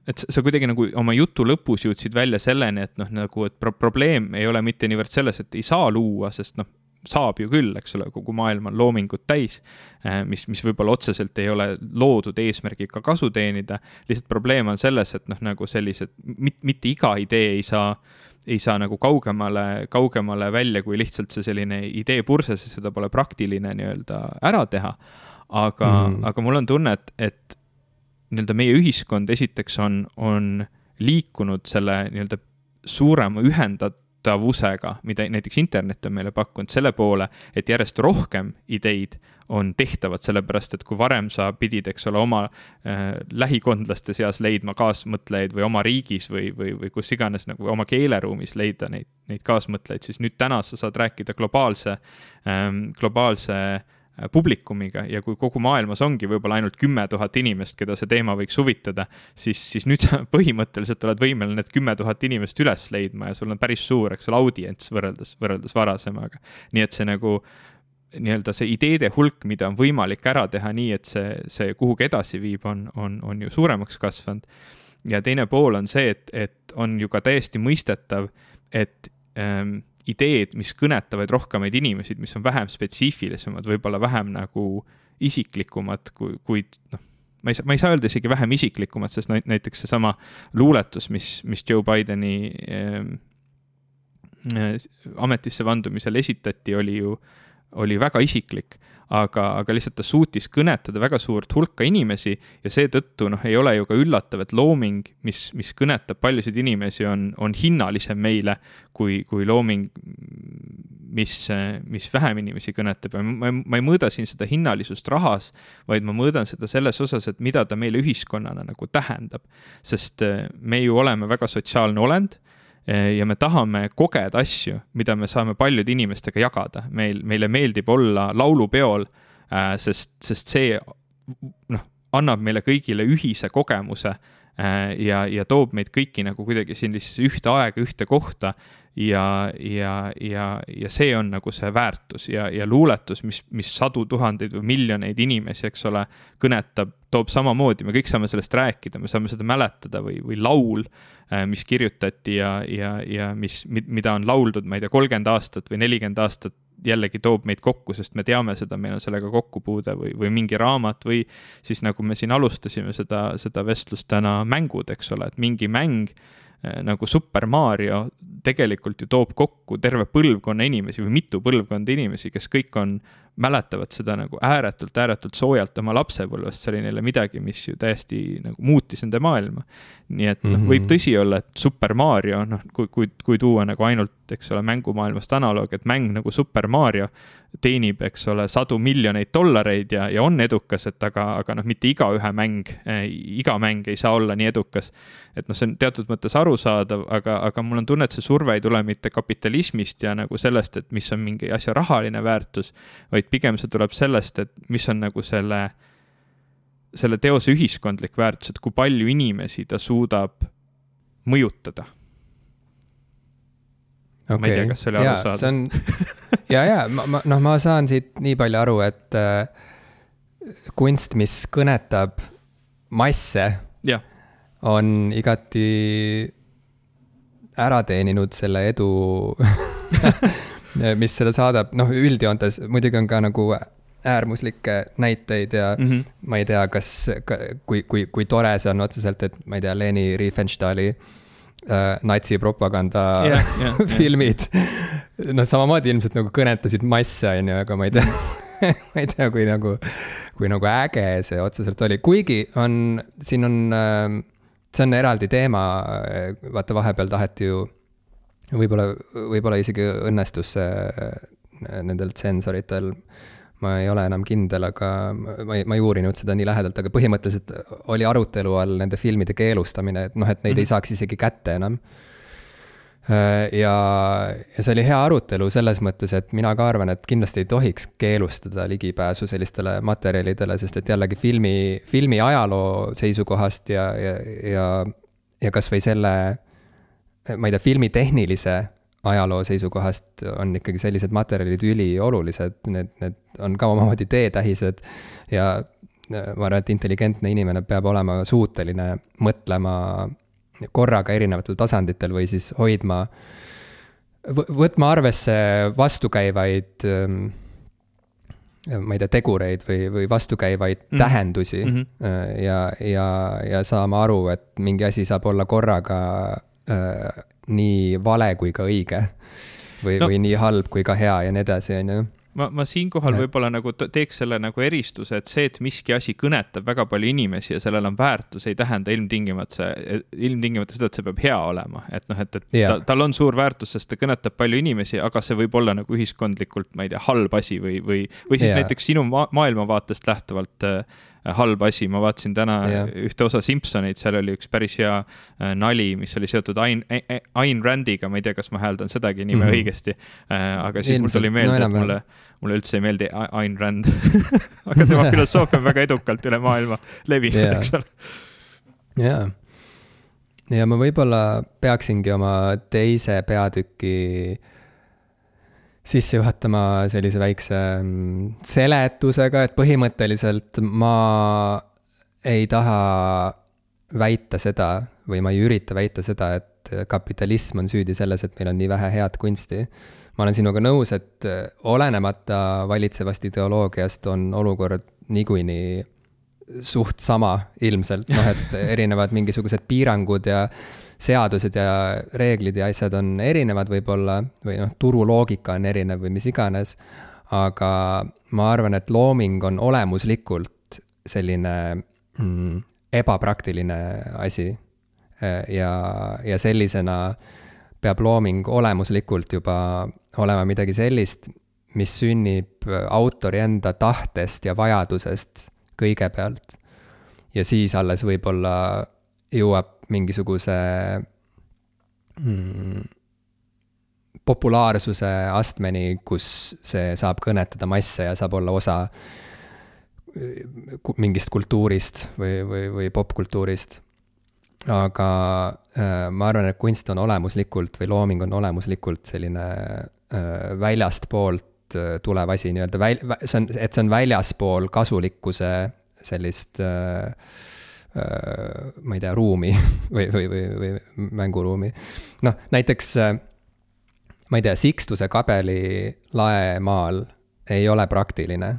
et sa kuidagi nagu oma jutu lõpus jõudsid välja selleni, et noh, nagu, et pro probleem ei ole mitte niivõrd selles, et ei saa luua, sest noh, saab ju küll, eks ole, kogu maailm on loomingut täis, äh, mis, mis võib-olla otseselt ei ole loodud eesmärgiga kasu teenida, lihtsalt probleem on selles, et noh, nagu sellised, mitte iga idee ei saa ei saa nagu kaugemale, kaugemale välja kui lihtsalt see selline idee purses ja seda pole praktiline nii-öelda ära teha. aga mm., aga mul on tunne, et, et nii-öelda meie ühiskond esiteks on, on liikunud selle nii-öelda suurema ühendat-, tehtavusega, mida näiteks internet on meile pakkunud, selle poole, et järjest rohkem ideid on tehtavad, sellepärast et kui varem sa pidid, eks ole, oma äh, lähikondlaste seas leidma kaasmõtlejaid või oma riigis või, või, või kus iganes nagu oma keeleruumis leida neid, neid kaasmõtlejaid, siis nüüd täna sa saad rääkida globaalse ähm,, globaalse Äh, publikumiga ja kui kogu maailmas ongi võib-olla ainult kümme tuhat inimest, keda see teema võiks huvitada, siis, siis nüüd sa põhimõtteliselt oled võimeline need kümme tuhat inimest üles leidma ja sul on päris suur, eks ole, audients võrreldes, võrreldes varasemaga. nii et see nagu nii-öelda see ideede hulk, mida on võimalik ära teha nii, et see, see kuhugi edasi viib, on, on, on ju suuremaks kasvanud. ja teine pool on see, et, et on ju ka täiesti mõistetav, et ähm, ideed, mis kõnetavad rohkemaid inimesi, mis on vähem spetsiifilisemad, võib-olla vähem nagu isiklikumad, kui, kuid noh, ma ei saa, ma ei saa öelda isegi vähem isiklikumad, sest näiteks seesama luuletus, mis, mis Joe Bideni äh, ametisse vandumisel esitati, oli ju, oli väga isiklik aga, aga lihtsalt ta suutis kõnetada väga suurt hulka inimesi ja seetõttu noh, ei ole ju ka üllatav, et looming, mis, mis kõnetab paljusid inimesi, on, on hinnalisem meile kui, kui looming, mis, mis vähem inimesi kõnetab ja ma, ma ei mõõda siin seda hinnalisust rahas, vaid ma mõõdan seda selles osas, et mida ta meile ühiskonnana nagu tähendab. sest me ju oleme väga sotsiaalne olend ja me tahame kogeda asju, mida me saame paljude inimestega jagada. meil, meile meeldib olla laulupeol, äh, sest, sest see noh, annab meile kõigile ühise kogemuse äh, ja, ja toob meid kõiki nagu kuidagi sellisesse ühte aega, ühte kohta. Ja, ja, ja, ja see on nagu see väärtus ja, ja luuletus, mis, mis sadu tuhandeid või miljoneid inimesi, eks ole, kõnetab, toob samamoodi, me kõik saame sellest rääkida, me saame seda mäletada või, või laul, äh, mis kirjutati ja, ja, ja mis, mida on lauldud, ma ei tea, kolmkümmend aastat või nelikümmend aastat jällegi toob meid kokku, sest me teame seda, meil on sellega kokkupuude või, või mingi raamat või siis nagu me siin alustasime seda, seda vestlust täna, mängud, eks ole, et mingi mäng Äh, nagu Super Mario tegelikult ju toob kokku terve põlvkonna inimesi või mitu põlvkonda inimesi, kes kõik on, mäletavad seda nagu ääretult, ääretult soojalt oma lapsepõlvest, see oli neile midagi, mis ju täiesti nagu muutis nende maailma. nii et noh mm -hmm., võib tõsi olla, et Super Mario, noh, kui, kui, kui tuua nagu ainult, eks ole, mängumaailmast analoog, et mäng nagu Super Mario teenib, eks ole, sadu miljoneid dollareid ja, ja on edukas, et aga, aga noh, mitte igaühe mäng äh,, iga mäng ei saa olla nii edukas. et noh, see on teatud mõttes arusaadav, aga, aga mul on tunne, et see surve ei tule mitte kapitalismist ja nagu sellest, et mis on mingi asja rahaline väärtus, vaid pigem see tuleb sellest, et mis on nagu selle, selle teose ühiskondlik väärtus, et kui palju inimesi ta suudab mõjutada. Okay.. ma ei tea, kas see oli arusaadav. see on, ja, ja ma, ma, noh, ma saan siit nii palju aru, et äh, kunst, mis kõnetab masse, on igati ära teeninud selle edu mis seda saadab, noh, üldjoontes muidugi on ka nagu äärmuslikke näiteid ja mm -hmm. ma ei tea, kas, kui, kui, kui tore see on otseselt, et ma ei tea, Leni Riefenstahli äh, äh, natsipropaganda yeah, yeah, filmid. Yeah.. noh, samamoodi ilmselt nagu kõnetasid masse, on ju, aga ma ei tea ma ei tea, kui nagu, kui nagu äge see otseselt oli, kuigi on, siin on äh,, see on eraldi teema, vaata vahepeal taheti ju, võib-olla, võib-olla isegi õnnestus see äh, nendel tsensoritel ma ei ole enam kindel, aga ma ei, ma ei uurinud seda nii lähedalt, aga põhimõtteliselt oli arutelu all nende filmide keelustamine, et noh, et neid mm -hmm. ei saaks isegi kätte enam. Äh, ja, ja see oli hea arutelu selles mõttes, et mina ka arvan, et kindlasti ei tohiks keelustada ligipääsu sellistele materjalidele, sest et jällegi filmi, filmi ajaloo seisukohast ja, ja, ja, ja kasvõi selle, ma ei tea, filmi tehnilise ajaloo seisukohast on ikkagi sellised materjalid üliolulised, need, need on ka omamoodi teetähised ja äh, ma arvan, et intelligentne inimene peab olema suuteline mõtlema korraga erinevatel tasanditel või siis hoidma, võtma arvesse vastukäivaid ähm, ma ei tea, tegureid või, või vastukäivaid mm tähendusi mm -hmm. ja, ja, ja saama aru, et mingi asi saab olla korraga äh, nii vale kui ka õige. või no., või nii halb kui ka hea ja nii edasi, on ju ma, ma siinkohal võib-olla nagu teeks selle nagu eristuse, et see, et miski asi kõnetab väga palju inimesi ja sellel on väärtus, ei tähenda ilmtingimata see, ilmtingimata seda, et see peab hea olema. et noh, et, et yeah. ta, tal on suur väärtus, sest ta kõnetab palju inimesi, aga see võib olla nagu ühiskondlikult, ma ei tea, halb asi või, või, või siis yeah. näiteks sinu ma maailmavaatest lähtuvalt äh, halb asi, ma vaatasin täna yeah. ühte osa Simsoneid, seal oli üks päris hea äh, nali, mis oli seotud Ain, Ain Randiga, ma ei tea, kas ma hääldan sedagi nime mm -hmm. õigesti äh,. aga siis mul tuli meelde no,, et mulle, mulle üldse ei meeldi Ain Rand aga tema filosoofia on väga edukalt üle maailma levinud yeah., eks ole. jaa ja ma võib-olla peaksingi oma teise peatüki sisse juhatama sellise väikse mm, seletusega, et põhimõtteliselt ma ei taha väita seda või ma ei ürita väita seda, et kapitalism on süüdi selles, et meil on nii vähe head kunsti. ma olen sinuga nõus, et olenemata valitsevast ideoloogiast on olukord niikuinii suht sama ilmselt, noh et erinevad mingisugused piirangud ja seadused ja reeglid ja asjad on erinevad võib-olla või noh, turuloogika on erinev või mis iganes. aga ma arvan, et looming on olemuslikult selline mm, ebapraktiline asi. ja, ja sellisena peab looming olemuslikult juba olema midagi sellist, mis sünnib autori enda tahtest ja vajadusest kõigepealt. ja siis alles võib-olla jõuab mingisuguse mm, populaarsuse astmeni, kus see saab kõnetada masse ja saab olla osa mingist kultuurist või, või, või popkultuurist. aga äh, ma arvan, et kunst on olemuslikult või looming on olemuslikult selline äh, väljastpoolt äh, tulev asi nii-öelda väl-, see on, et see on väljaspool kasulikkuse sellist äh, ma ei tea, ruumi või, või, või, või mänguruumi. noh, näiteks äh, ma ei tea, Sixtuse kabeli laemaal ei ole praktiline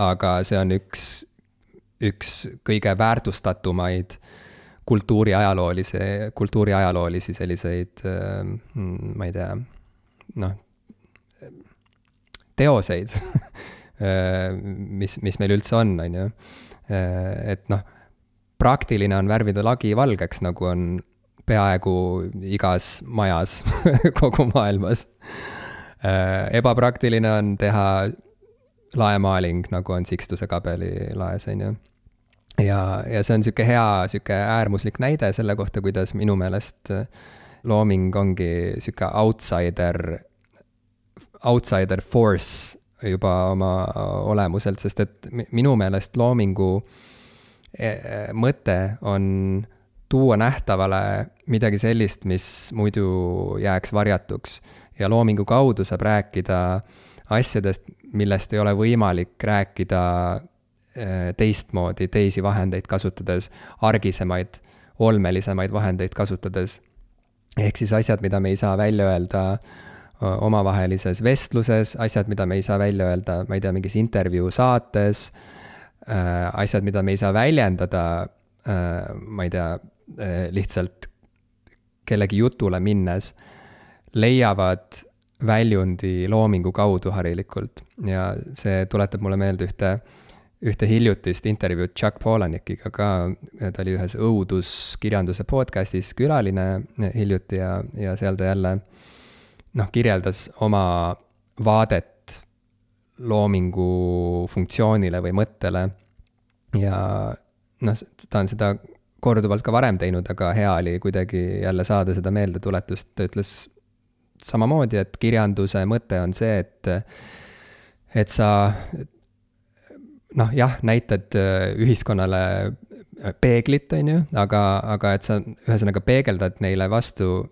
aga see on üks, üks kõige väärtustatumaid kultuuriajaloolisi, kultuuriajaloolisi selliseid, ähm, ma ei tea, noh, teoseid mis, mis meil üldse on, on ju. et noh, praktiline on värvida lagi valgeks, nagu on peaaegu igas majas kogu maailmas. ebapraktiline on teha laemaaling, nagu on Sixtuse kabeli laes, on ju. ja, ja see on niisugune hea, niisugune äärmuslik näide selle kohta, kuidas minu meelest äh, looming ongi niisugune outsider, outsider force juba oma olemuselt, sest et minu meelest loomingu e, mõte on tuua nähtavale midagi sellist, mis muidu jääks varjatuks. ja loomingu kaudu saab rääkida asjadest, millest ei ole võimalik rääkida äh, teistmoodi, teisi vahendeid kasutades, argisemaid, olmelisemaid vahendeid kasutades. ehk siis asjad, mida me ei saa välja öelda omavahelises vestluses, asjad, mida me ei saa välja öelda, ma ei tea, mingis intervjuu saates, asjad, mida me ei saa väljendada, äh, ma ei tea, lihtsalt kellegi jutule minnes, leiavad väljundi loomingu kaudu harilikult. Ja see tuletab mulle meelde ühte, ühte hiljutist intervjuud Chuck Palahnikiga ka, ta oli ühes õuduskirjanduse podcast'is külaline hiljuti ja, ja seal ta jälle noh, kirjeldas oma vaadet loomingu funktsioonile või mõttele. Ja noh, ta on seda korduvalt ka varem teinud, aga hea oli kuidagi jälle saada seda meeldetuletust, ta ütles samamoodi, et kirjanduse mõte on see, et, et sa noh, jah, näitad äh, ühiskonnale äh, peeglit, on ju, aga, aga et sa ühesõnaga peegeldad neile vastu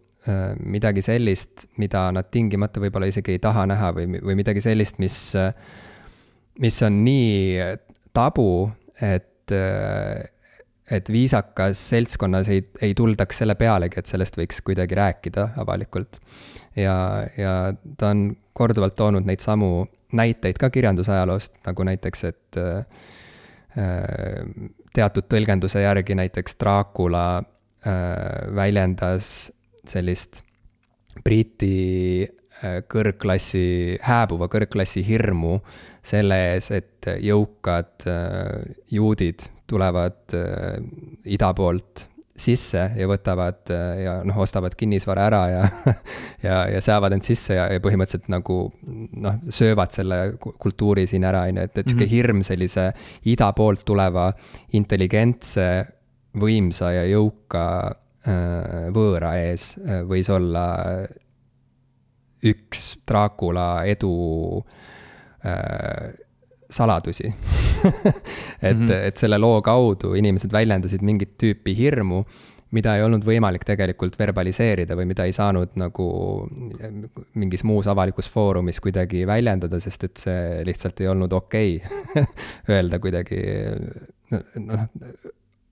midagi sellist, mida nad tingimata võib-olla isegi ei taha näha või, või midagi sellist, mis, mis on nii tabu, et et viisakas seltskonnas ei, ei tuldaks selle pealegi, et sellest võiks kuidagi rääkida avalikult. Ja, ja ta on korduvalt toonud neid samu näiteid ka kirjandusajaloost, nagu näiteks, et äh, teatud tõlgenduse järgi näiteks Dracula äh, väljendas sellist Briti äh, kõrgklassi, hääbuva kõrgklassi hirmu selle ees, et jõukad juudid tulevad ida poolt sisse ja võtavad ja noh, ostavad kinnisvara ära ja ja, ja seavad end sisse ja, ja põhimõtteliselt nagu noh, söövad selle kultuuri siin ära, on ju, et, et sihuke mm -hmm. hirm sellise ida poolt tuleva intelligentse, võimsa ja jõuka äh, võõra ees äh, võis olla üks Dracula edu äh, saladusi et mm, -hmm. et selle loo kaudu inimesed väljendasid mingit tüüpi hirmu, mida ei olnud võimalik tegelikult verbaliseerida või mida ei saanud nagu mingis muus avalikus foorumis kuidagi väljendada, sest et see lihtsalt ei olnud okei okay. öelda kuidagi noh,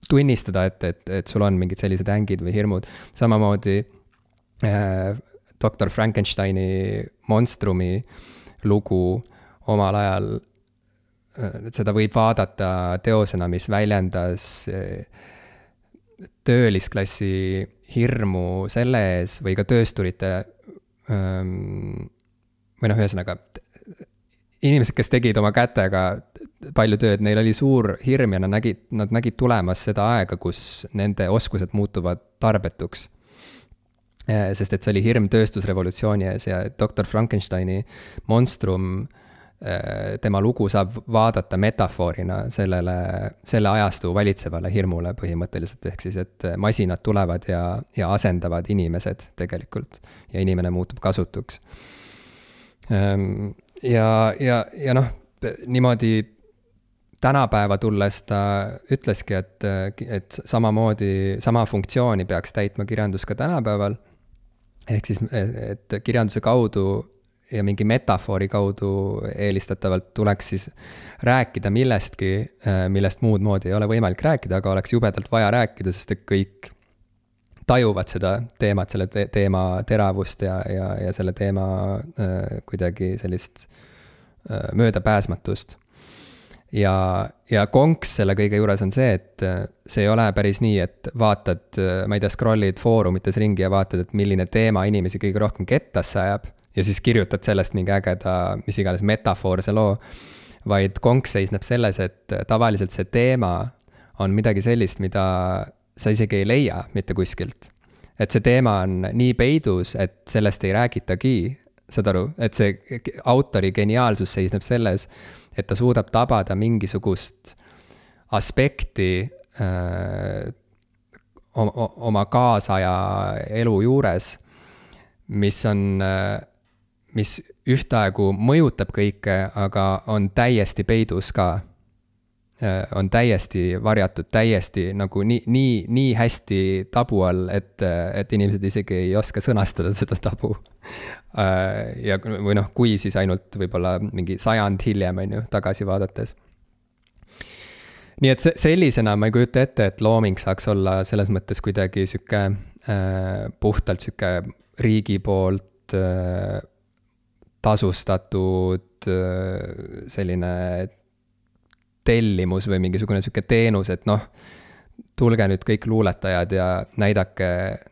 tunnistada, et, et, et sul on mingid sellised ängid või hirmud, samamoodi äh, doktor Frankensteini monstrumi lugu omal ajal et seda võib vaadata teosena, mis väljendas eh, töölisklassi hirmu selle ees või ka töösturite ehm, või noh, ühesõnaga inimesed, kes tegid oma kätega palju tööd, neil oli suur hirm ja nad nägid, nad nägid tulemas seda aega, kus nende oskused muutuvad tarbetuks. Eh, sest et see oli hirm tööstusrevolutsiooni ees ja doktor Frankensteini monstrum Äh, tema lugu saab vaadata metafoorina sellele, selle ajastu valitsevale hirmule põhimõtteliselt, ehk siis, et masinad tulevad ja, ja asendavad inimesed tegelikult ja inimene muutub kasutuks. Ja, ja, ja noh, niimoodi tänapäeva tulles ta ütleski, et, et samamoodi, sama funktsiooni peaks täitma kirjandus ka tänapäeval. ehk siis, et kirjanduse kaudu ja mingi metafoori kaudu eelistatavalt tuleks siis rääkida millestki, millest muud moodi ei ole võimalik rääkida, aga oleks jubedalt vaja rääkida, sest et kõik tajuvad seda teemat, selle te teema teravust ja, ja, ja selle teema äh, kuidagi sellist äh, möödapääsmatust. ja, ja konks selle kõige juures on see, et äh, see ei ole päris nii, et vaatad, äh, ma ei tea, scroll'id foorumites ringi ja vaatad, et milline teema inimesi kõige rohkem kettasse ajab. ja siis kirjutad sellest mingi ägeda, mis iganes metafoorse loo. vaid konks seisneb selles, et tavaliselt see teema on midagi sellist, mida sa isegi ei leia mitte kuskilt. et see teema on nii peidus, et sellest ei räägitagi, saad aru, et see autori geniaalsus seisneb selles, et ta suudab tabada mingisugust aspekti öö, oma kaasaja elu juures, mis on, mis ühtaegu mõjutab kõike, aga on täiesti peidus ka on täiesti varjatud, täiesti nagu nii, nii, nii hästi tabu all, et, et inimesed isegi ei oska sõnastada seda tabu. Äh, ja, või noh, kui siis ainult võib-olla mingi sajand hiljem, on ju, tagasi vaadates. nii et sellisena ma ei kujuta ette, et looming saaks olla selles mõttes kuidagi sihuke äh, puhtalt sihuke riigi poolt äh, tasustatud äh, selline tellimus või mingisugune sihuke teenus, et noh, tulge nüüd kõik luuletajad ja näidake,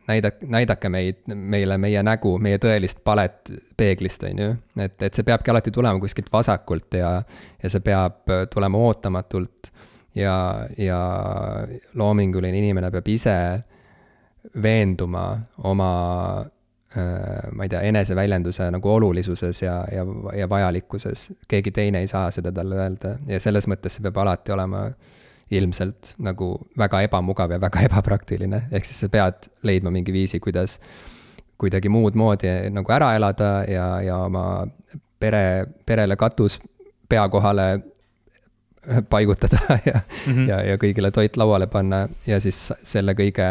näidake, näidake meid, meile meie nägu, meie tõelist palet peeglist, on ju. et, et see peabki alati tulema kuskilt vasakult ja, ja see peab tulema ootamatult. ja, ja loominguline inimene peab ise veenduma oma ma ei tea, eneseväljenduse nagu olulisuses ja, ja, ja vajalikkuses. keegi teine ei saa seda talle öelda ja selles mõttes see peab alati olema ilmselt nagu väga ebamugav ja väga ebapraktiline, ehk siis sa pead leidma mingi viisi, kuidas kuidagi muud moodi nagu ära elada ja, ja oma pere, perele katus pea kohale paigutada ja mm, -hmm. ja, ja kõigile toit lauale panna ja siis selle kõige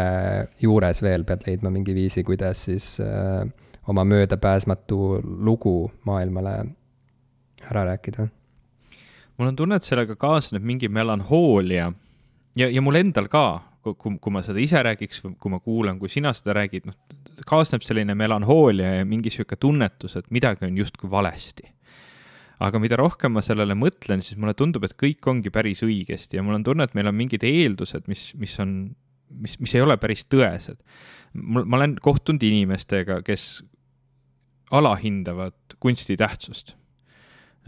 juures veel pead leidma mingi viisi, kuidas siis äh, oma möödapääsmatu lugu maailmale ära rääkida. mul on tunne, et sellega kaasneb mingi melanhoolia ja, ja mul endal ka, kui, kui ma seda ise räägiks või kui ma kuulan, kui sina seda räägid, noh, kaasneb selline melanhoolia ja mingi sihuke tunnetus, et midagi on justkui valesti aga mida rohkem ma sellele mõtlen, siis mulle tundub, et kõik ongi päris õigesti ja mul on tunne, et meil on mingid eeldused, mis, mis on, mis, mis ei ole päris tõesed. mul, ma olen kohtunud inimestega, kes alahindavad kunsti tähtsust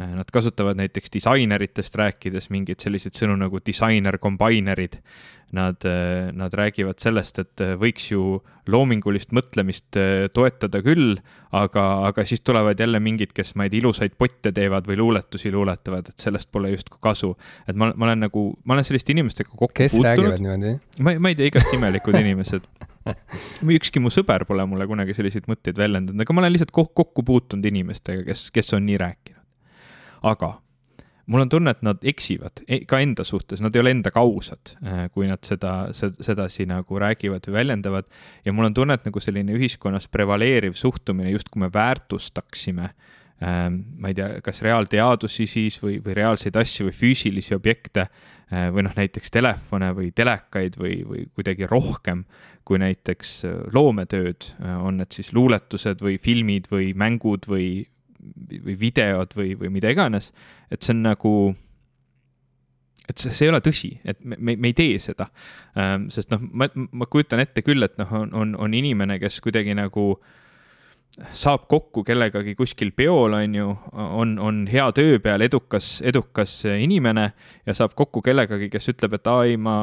Nad kasutavad näiteks disaineritest rääkides mingeid selliseid sõnu nagu disainer, kombinerid. Nad, nad räägivad sellest, et võiks ju loomingulist mõtlemist toetada küll, aga, aga siis tulevad jälle mingid, kes, ma ei tea, ilusaid potte teevad või luuletusi luuletavad, et sellest pole justkui kasu. et ma, ma olen nagu, ma olen selliste inimestega kokku kes puutunud. kes räägivad niimoodi? ma, ma ei tea, igast imelikud inimesed ükski mu sõber pole mulle kunagi selliseid mõtteid väljendanud, aga ma olen lihtsalt kokku puutunud inimestega, kes, kes on nii rääkinud aga mul on tunne, et nad eksivad e, ka enda suhtes, nad ei ole endaga ausad, äh, kui nad seda, sedasi nagu räägivad või väljendavad. ja mul on tunne, et nagu selline ühiskonnas prevaleeriv suhtumine, justkui me väärtustaksime ähm, ma ei tea, kas reaalteadusi siis või, või reaalseid asju või füüsilisi objekte äh, või noh, näiteks telefone või telekaid või, või kuidagi rohkem kui näiteks äh, loometööd, on need siis luuletused või filmid või mängud või või videod või, või mida iganes, et see on nagu, et see, see ei ole tõsi, et me, me, me ei tee seda. Ähm, sest noh, ma, ma kujutan ette küll, et noh, on, on, on inimene, kes kuidagi nagu saab kokku kellegagi kuskil peol, on ju, on, on hea töö peal, edukas, edukas inimene ja saab kokku kellegagi, kes ütleb, et aa ei, ma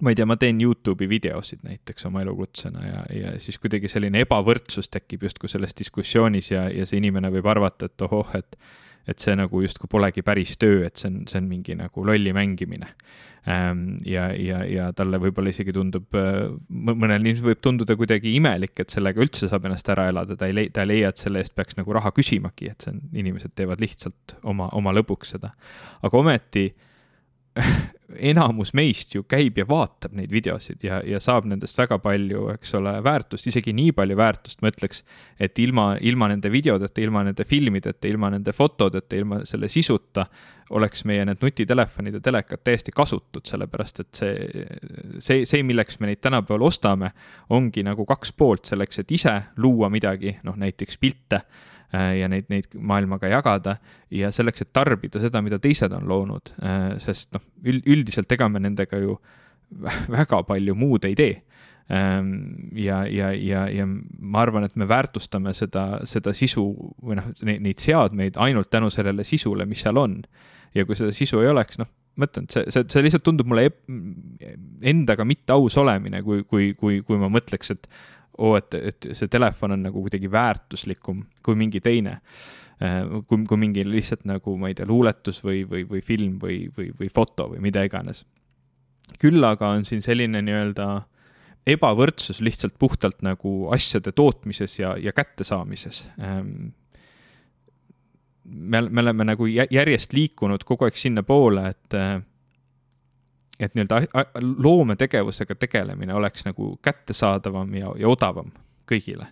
ma ei tea, ma teen Youtube'i videosid näiteks oma elukutsena ja, ja siis kuidagi selline ebavõrdsus tekib justkui selles diskussioonis ja, ja see inimene võib arvata, et ohoh, et et see nagu justkui polegi päris töö, et see on, see on mingi nagu lolli mängimine. Ehm, ja, ja, ja talle võib-olla isegi tundub, mõnel inimesel võib tunduda kuidagi imelik, et sellega üldse saab ennast ära elada, ta ei leia, ta ei leia, et selle eest peaks nagu raha küsimagi, et see on, inimesed teevad lihtsalt oma, oma lõbuks seda. aga ometi enamus meist ju käib ja vaatab neid videosid ja, ja saab nendest väga palju, eks ole, väärtust, isegi nii palju väärtust, ma ütleks, et ilma, ilma nende videodeta, ilma nende filmideta, ilma nende fotodeta, ilma selle sisuta oleks meie need nutitelefonid ja telekad täiesti kasutud, sellepärast et see, see, see, milleks me neid tänapäeval ostame, ongi nagu kaks poolt selleks, et ise luua midagi, noh näiteks pilte ja neid, neid maailmaga jagada ja selleks, et tarbida seda, mida teised on loonud, äh, sest noh, üldiselt ega me nendega ju väga palju muud ei tee ähm, ja, ja, ja, ja ma arvan, et me väärtustame seda, seda sisu või noh, neid seadmeid ainult tänu sellele sisule, mis seal on. ja kui seda sisu ei oleks, noh, ma ütlen, see, see, see lihtsalt tundub mulle endaga mitte aus olemine, kui, kui, kui, kui ma mõtleks, et oo, et, et see telefon on nagu kuidagi väärtuslikum kui mingi teine. Äh, kui, kui mingi lihtsalt nagu, ma ei tea, luuletus või, või, või film või, või, või foto või mida iganes. küll aga on siin selline nii-öelda ebavõrdsus lihtsalt puhtalt nagu asjade tootmises ja, ja kättesaamises ähm, me, me oleme nagu järjest liikunud kogu aeg sinnapoole, et äh, et nii-öelda loometegevusega tegelemine oleks nagu kättesaadavam ja, ja odavam kõigile.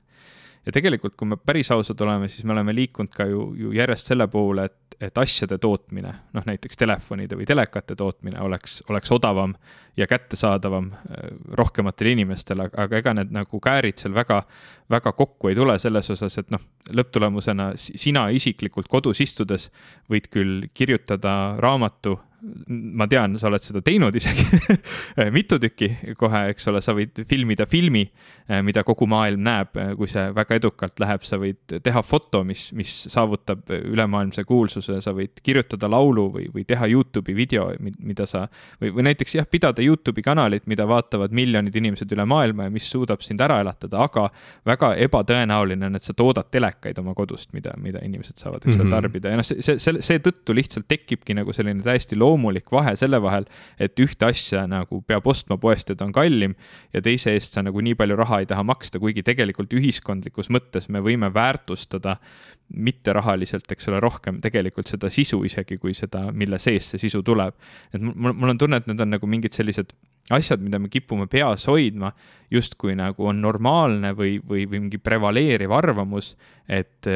ja tegelikult, kui me päris ausad oleme, siis me oleme liikunud ka ju, ju järjest selle poole, et, et asjade tootmine, noh näiteks telefonide või telekate tootmine oleks, oleks odavam ja kättesaadavam äh, rohkematele inimestele, aga ega need nagu käärid seal väga, väga kokku ei tule selles osas, et noh, lõpptulemusena sina isiklikult kodus istudes võid küll kirjutada raamatu ma tean, sa oled seda teinud isegi mitu tükki kohe, eks ole, sa võid filmida filmi, eh, mida kogu maailm näeb, eh, kui see väga edukalt läheb, sa võid teha foto, mis, mis saavutab ülemaailmse kuulsuse, sa võid kirjutada laulu või, või teha Youtube'i video, mida sa või, või näiteks jah, pidada Youtube'i kanalit, mida vaatavad miljonid inimesed üle maailma ja mis suudab sind ära elatada, aga väga ebatõenäoline on, et sa toodad telekaid oma kodust, mida, mida inimesed saavad, eks ole -hmm., tarbida ja noh, see, see, seetõttu lihtsalt tekibki nagu selline täiesti loomulik loomulik vahe selle vahel, et ühte asja nagu peab ostma poest ja ta on kallim ja teise eest sa nagu nii palju raha ei taha maksta, kuigi tegelikult ühiskondlikus mõttes me võime väärtustada mitterahaliselt, eks ole, rohkem tegelikult seda sisu isegi kui seda, mille seest see sisu tuleb. et mul, mul on tunne, et need on nagu mingid sellised asjad, mida me kipume peas hoidma, justkui nagu on normaalne või, või, või mingi prevaleeriv arvamus, et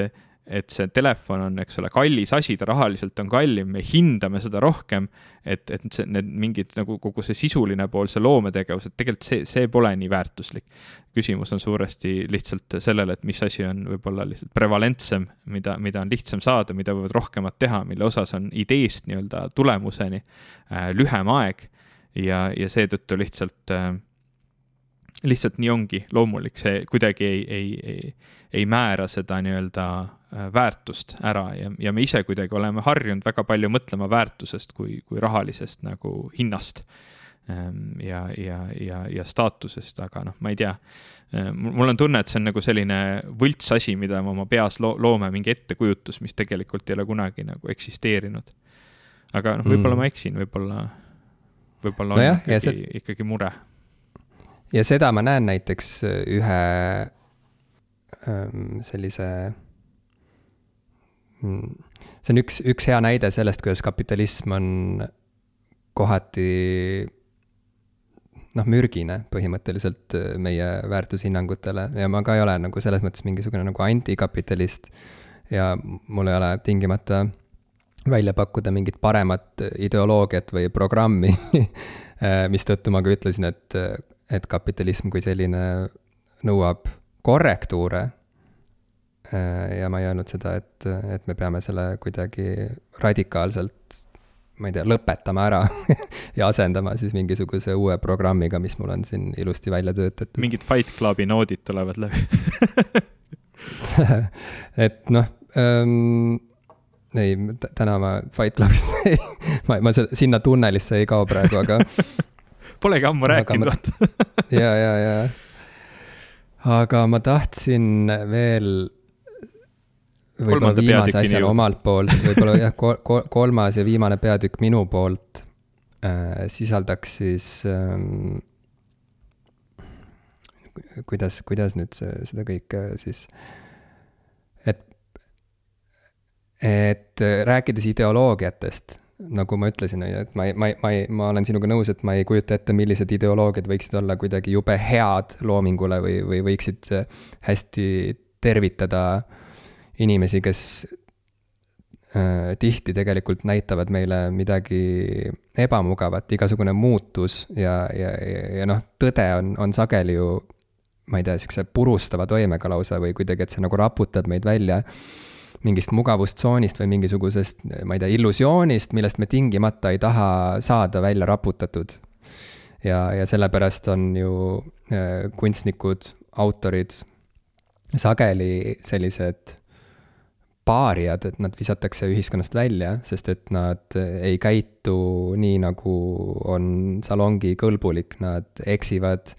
et see telefon on, eks ole, kallis asi, ta rahaliselt on kallim, me hindame seda rohkem, et, et see, need mingid nagu kogu see sisuline pool, see loometegevus, et tegelikult see, see pole nii väärtuslik. küsimus on suuresti lihtsalt sellele, et mis asi on võib-olla lihtsalt prevalentsem, mida, mida on lihtsam saada, mida võivad rohkemad teha, mille osas on ideest nii-öelda tulemuseni äh, lühem aeg ja, ja seetõttu lihtsalt äh, lihtsalt nii ongi loomulik, see kuidagi ei, ei, ei, ei määra seda nii-öelda äh, väärtust ära ja, ja me ise kuidagi oleme harjunud väga palju mõtlema väärtusest kui, kui rahalisest nagu hinnast. Ähm, ja, ja, ja, ja staatusest, aga noh, ma ei tea. Äh, mul on tunne, et see on nagu selline võlts asi, mida me oma peas lo loome, mingi ettekujutus, mis tegelikult ei ole kunagi nagu eksisteerinud. aga noh, võib-olla mm. ma eksin, võib-olla, võib-olla on no jah, ikkagi, see... ikkagi mure ja seda ma näen näiteks äh, ühe ähm, sellise, mm, see on üks, üks hea näide sellest, kuidas kapitalism on kohati noh, mürgine põhimõtteliselt äh, meie väärtushinnangutele. Ja ma ka ei ole nagu selles mõttes mingisugune nagu antikapitalist ja mul ei ole tingimata välja pakkuda mingit paremat ideoloogiat või programmi äh, mistõttu ma ka ütlesin, et et kapitalism kui selline nõuab korrektuure. Äh, ja ma ei öelnud seda, et, et me peame selle kuidagi radikaalselt, ma ei tea, lõpetama ära ja asendama siis mingisuguse uue programmiga, mis mul on siin ilusti välja töötatud. mingid Fight Clubi noodid tulevad läbi et noh ähm, ei, täna ma Fight Clubist ei, ma, ma sinna tunnelisse ei kao praegu, aga Polegi ammu rääkinud, vaata. ja, ja, ja. aga ma tahtsin veel võib-olla viimase asjana omalt poolt, võib-olla jah, kolmas ja viimane peatükk minu poolt äh, sisaldaks siis ähm, kuidas, kuidas nüüd see, seda kõike siis, et, et rääkides ideoloogiatest nagu ma ütlesin, et ma ma ma ma olen sinuga nõus, et ma ei kujuta ette, millised ideoloogiad võiksid olla kuidagi jube head loomingule või, või võiksid hästi tervitada inimesi, kes äh, tihti tegelikult näitavad meile midagi ebamugavat, igasugune muutus ja, ja, ja, ja noh, tõde on, on sageli ju ma ei tea, sihukese purustava toimega lausa või kuidagi, et see nagu raputab meid välja mingist mugavustsoonist või mingisugusest, ma ei tea, illusioonist, millest me tingimata ei taha saada välja raputatud. ja, ja sellepärast on ju äh, kunstnikud, autorid sageli sellised paarijad, et nad visatakse ühiskonnast välja, sest et nad ei käitu nii, nagu on salongi kõlbulik, nad eksivad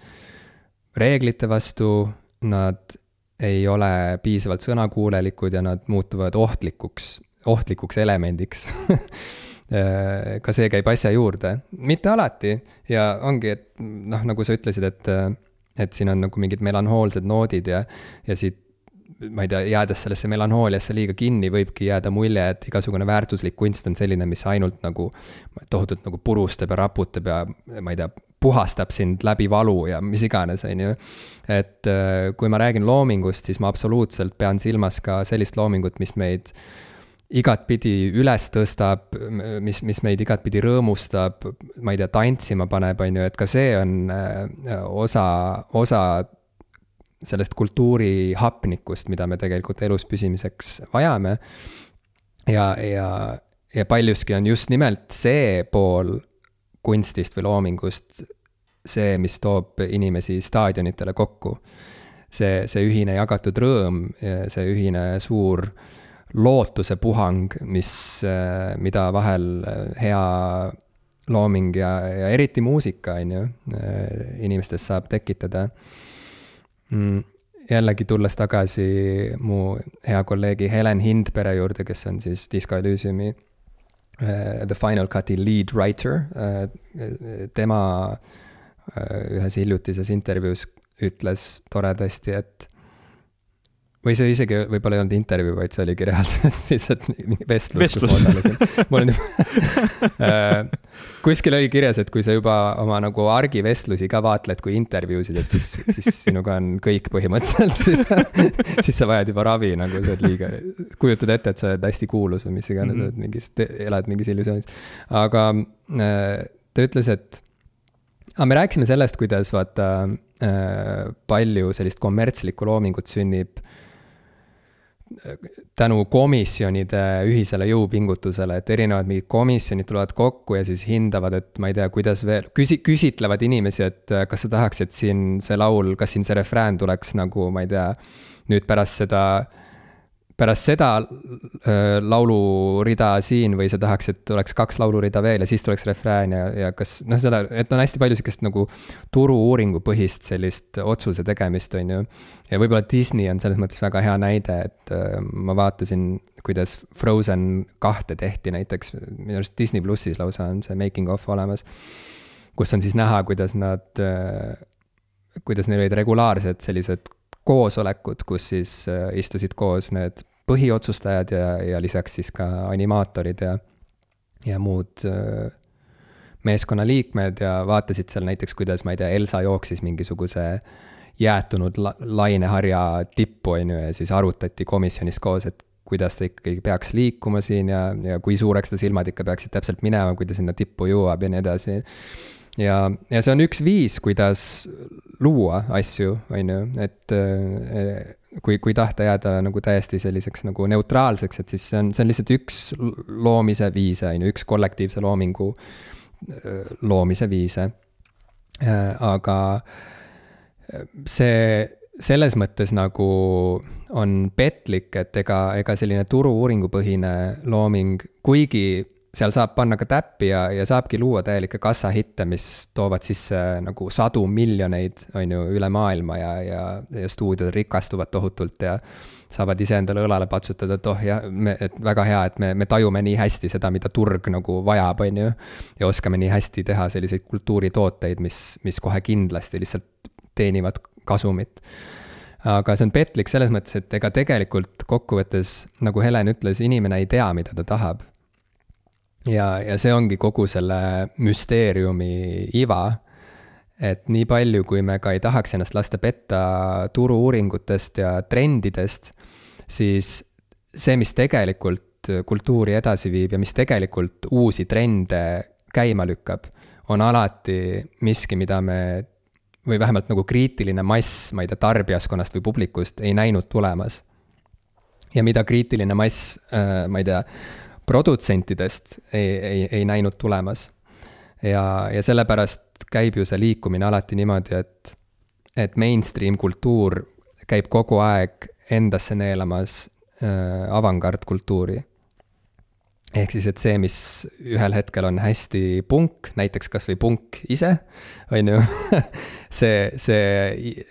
reeglite vastu, nad ei ole piisavalt sõnakuulelikud ja nad muutuvad ohtlikuks, ohtlikuks elemendiks. Ka see käib asja juurde, mitte alati. Ja ongi, et noh, nagu sa ütlesid, et, et siin on nagu mingid melanhoolsed noodid ja, ja siit ma ei tea, jäädes sellesse melanhooliasse liiga kinni, võibki jääda mulje, et igasugune väärtuslik kunst on selline, mis ainult nagu tohutult nagu purustab ja raputab ja ma ei tea, puhastab sind läbi valu ja mis iganes, on ju. et äh, kui ma räägin loomingust, siis ma absoluutselt pean silmas ka sellist loomingut, mis meid igatpidi üles tõstab, mis, mis meid igatpidi rõõmustab, ma ei tea, tantsima paneb, on ju, et ka see on äh, osa, osa sellest kultuuri hapnikust, mida me tegelikult elus püsimiseks vajame. ja, ja, ja paljuski on just nimelt see pool kunstist või loomingust see, mis toob inimesi staadionitele kokku. see, see ühine jagatud rõõm, see ühine suur lootuse puhang, mis, mida vahel hea looming ja, ja eriti muusika, on ju, inimestes saab tekitada mm, jällegi tulles tagasi mu hea kolleegi Helen Hindpere juurde, kes on siis Disco Elysiumi The Final Cut'i lead writer uh,, tema uh, ühes hiljutises intervjuus ütles toredasti, et või see isegi võib-olla ei olnud intervjuu, vaid see oligi reaalselt lihtsalt mingi vestlus, kus ma osalesin. mul on juba kuskil oli kirjas, et kui sa juba oma nagu argivestlusi ka vaatled kui intervjuusid, et siis, siis sinuga on kõik põhimõtteliselt, siis, siis sa vajad juba ravi, nagu sa oled liiga, kujutad ette, et sa oled hästi kuulus või mis iganes mm, -hmm. oled mingis, elad mingis illusioonis. aga äh, ta ütles, et, aga me rääkisime sellest, kuidas vaata äh, palju sellist kommertslikku loomingut sünnib tänu komisjonide ühisele jõupingutusele, et erinevad mingid komisjonid tulevad kokku ja siis hindavad, et ma ei tea, kuidas veel, küsi-, küsitlevad inimesi, et kas sa tahaks, et siin see laul, kas siin see refrään tuleks nagu, ma ei tea, nüüd pärast seda äh, pärast seda äh, laulurida siin või sa tahaks, et oleks kaks laulurida veel ja siis tuleks refrään ja, ja kas noh, seda, et on hästi palju sihukest nagu turu-uuringu põhist sellist otsuse tegemist, on ju. ja võib-olla Disney on selles mõttes väga hea näide, et äh, ma vaatasin, kuidas Frozen kahte tehti näiteks, minu arust Disney plussis lausa on see making of olemas. kus on siis näha, kuidas nad äh,, kuidas neil olid regulaarsed sellised koosolekud, kus siis äh, istusid koos need põhiotsustajad ja, ja lisaks siis ka animaatorid ja, ja muud äh, meeskonnaliikmed ja vaatasid seal näiteks, kuidas, ma ei tea, Elsa jooksis mingisuguse jäätunud la laineharja tippu, on ju, ja siis arutati komisjonis koos, et kuidas ta ikkagi peaks liikuma siin ja, ja kui suureks ta silmad ikka peaksid täpselt minema, kui ta sinna tippu jõuab ja nii edasi. Ja, ja see on üks viis, kuidas luua asju, on ju, et kui, kui tahta jääda nagu täiesti selliseks nagu neutraalseks, et siis see on, see on lihtsalt üks loomise viise, on ju, üks kollektiivse loomingu loomise viise. aga see selles mõttes nagu on petlik, et ega, ega selline turu-uuringupõhine looming, kuigi seal saab panna ka täppi ja, ja saabki luua täielikke kassahitte, mis toovad sisse nagu sadu miljoneid, on ju, üle maailma ja, ja, ja stuudiod rikastuvad tohutult ja saavad iseendale õlale patsutada, et oh jah, me, et väga hea, et me, me tajume nii hästi seda, mida turg nagu vajab, on ju. ja oskame nii hästi teha selliseid kultuuritooteid, mis, mis kohe kindlasti lihtsalt teenivad kasumit aga see on petlik selles mõttes, et ega tegelikult kokkuvõttes, nagu Helen ütles, inimene ei tea, mida ta tahab ja, ja see ongi kogu selle müsteeriumi iva et nii palju, kui me ka ei tahaks ennast lasta petta turu-uuringutest ja trendidest, siis see, mis tegelikult kultuuri edasi viib ja mis tegelikult uusi trende käima lükkab, on alati miski, mida me või vähemalt nagu kriitiline mass, ma ei tea, tarbijaskonnast või publikust ei näinud tulemas. ja mida kriitiline mass, äh, ma ei tea, produtsentidest ei, ei, ei näinud tulemas. ja, ja sellepärast käib ju see liikumine alati niimoodi, et, et mainstream kultuur käib kogu aeg endasse neelamas äh, avangardkultuuri. ehk siis, et see, mis ühel hetkel on hästi punk, näiteks kasvõi punk ise, on ju see, see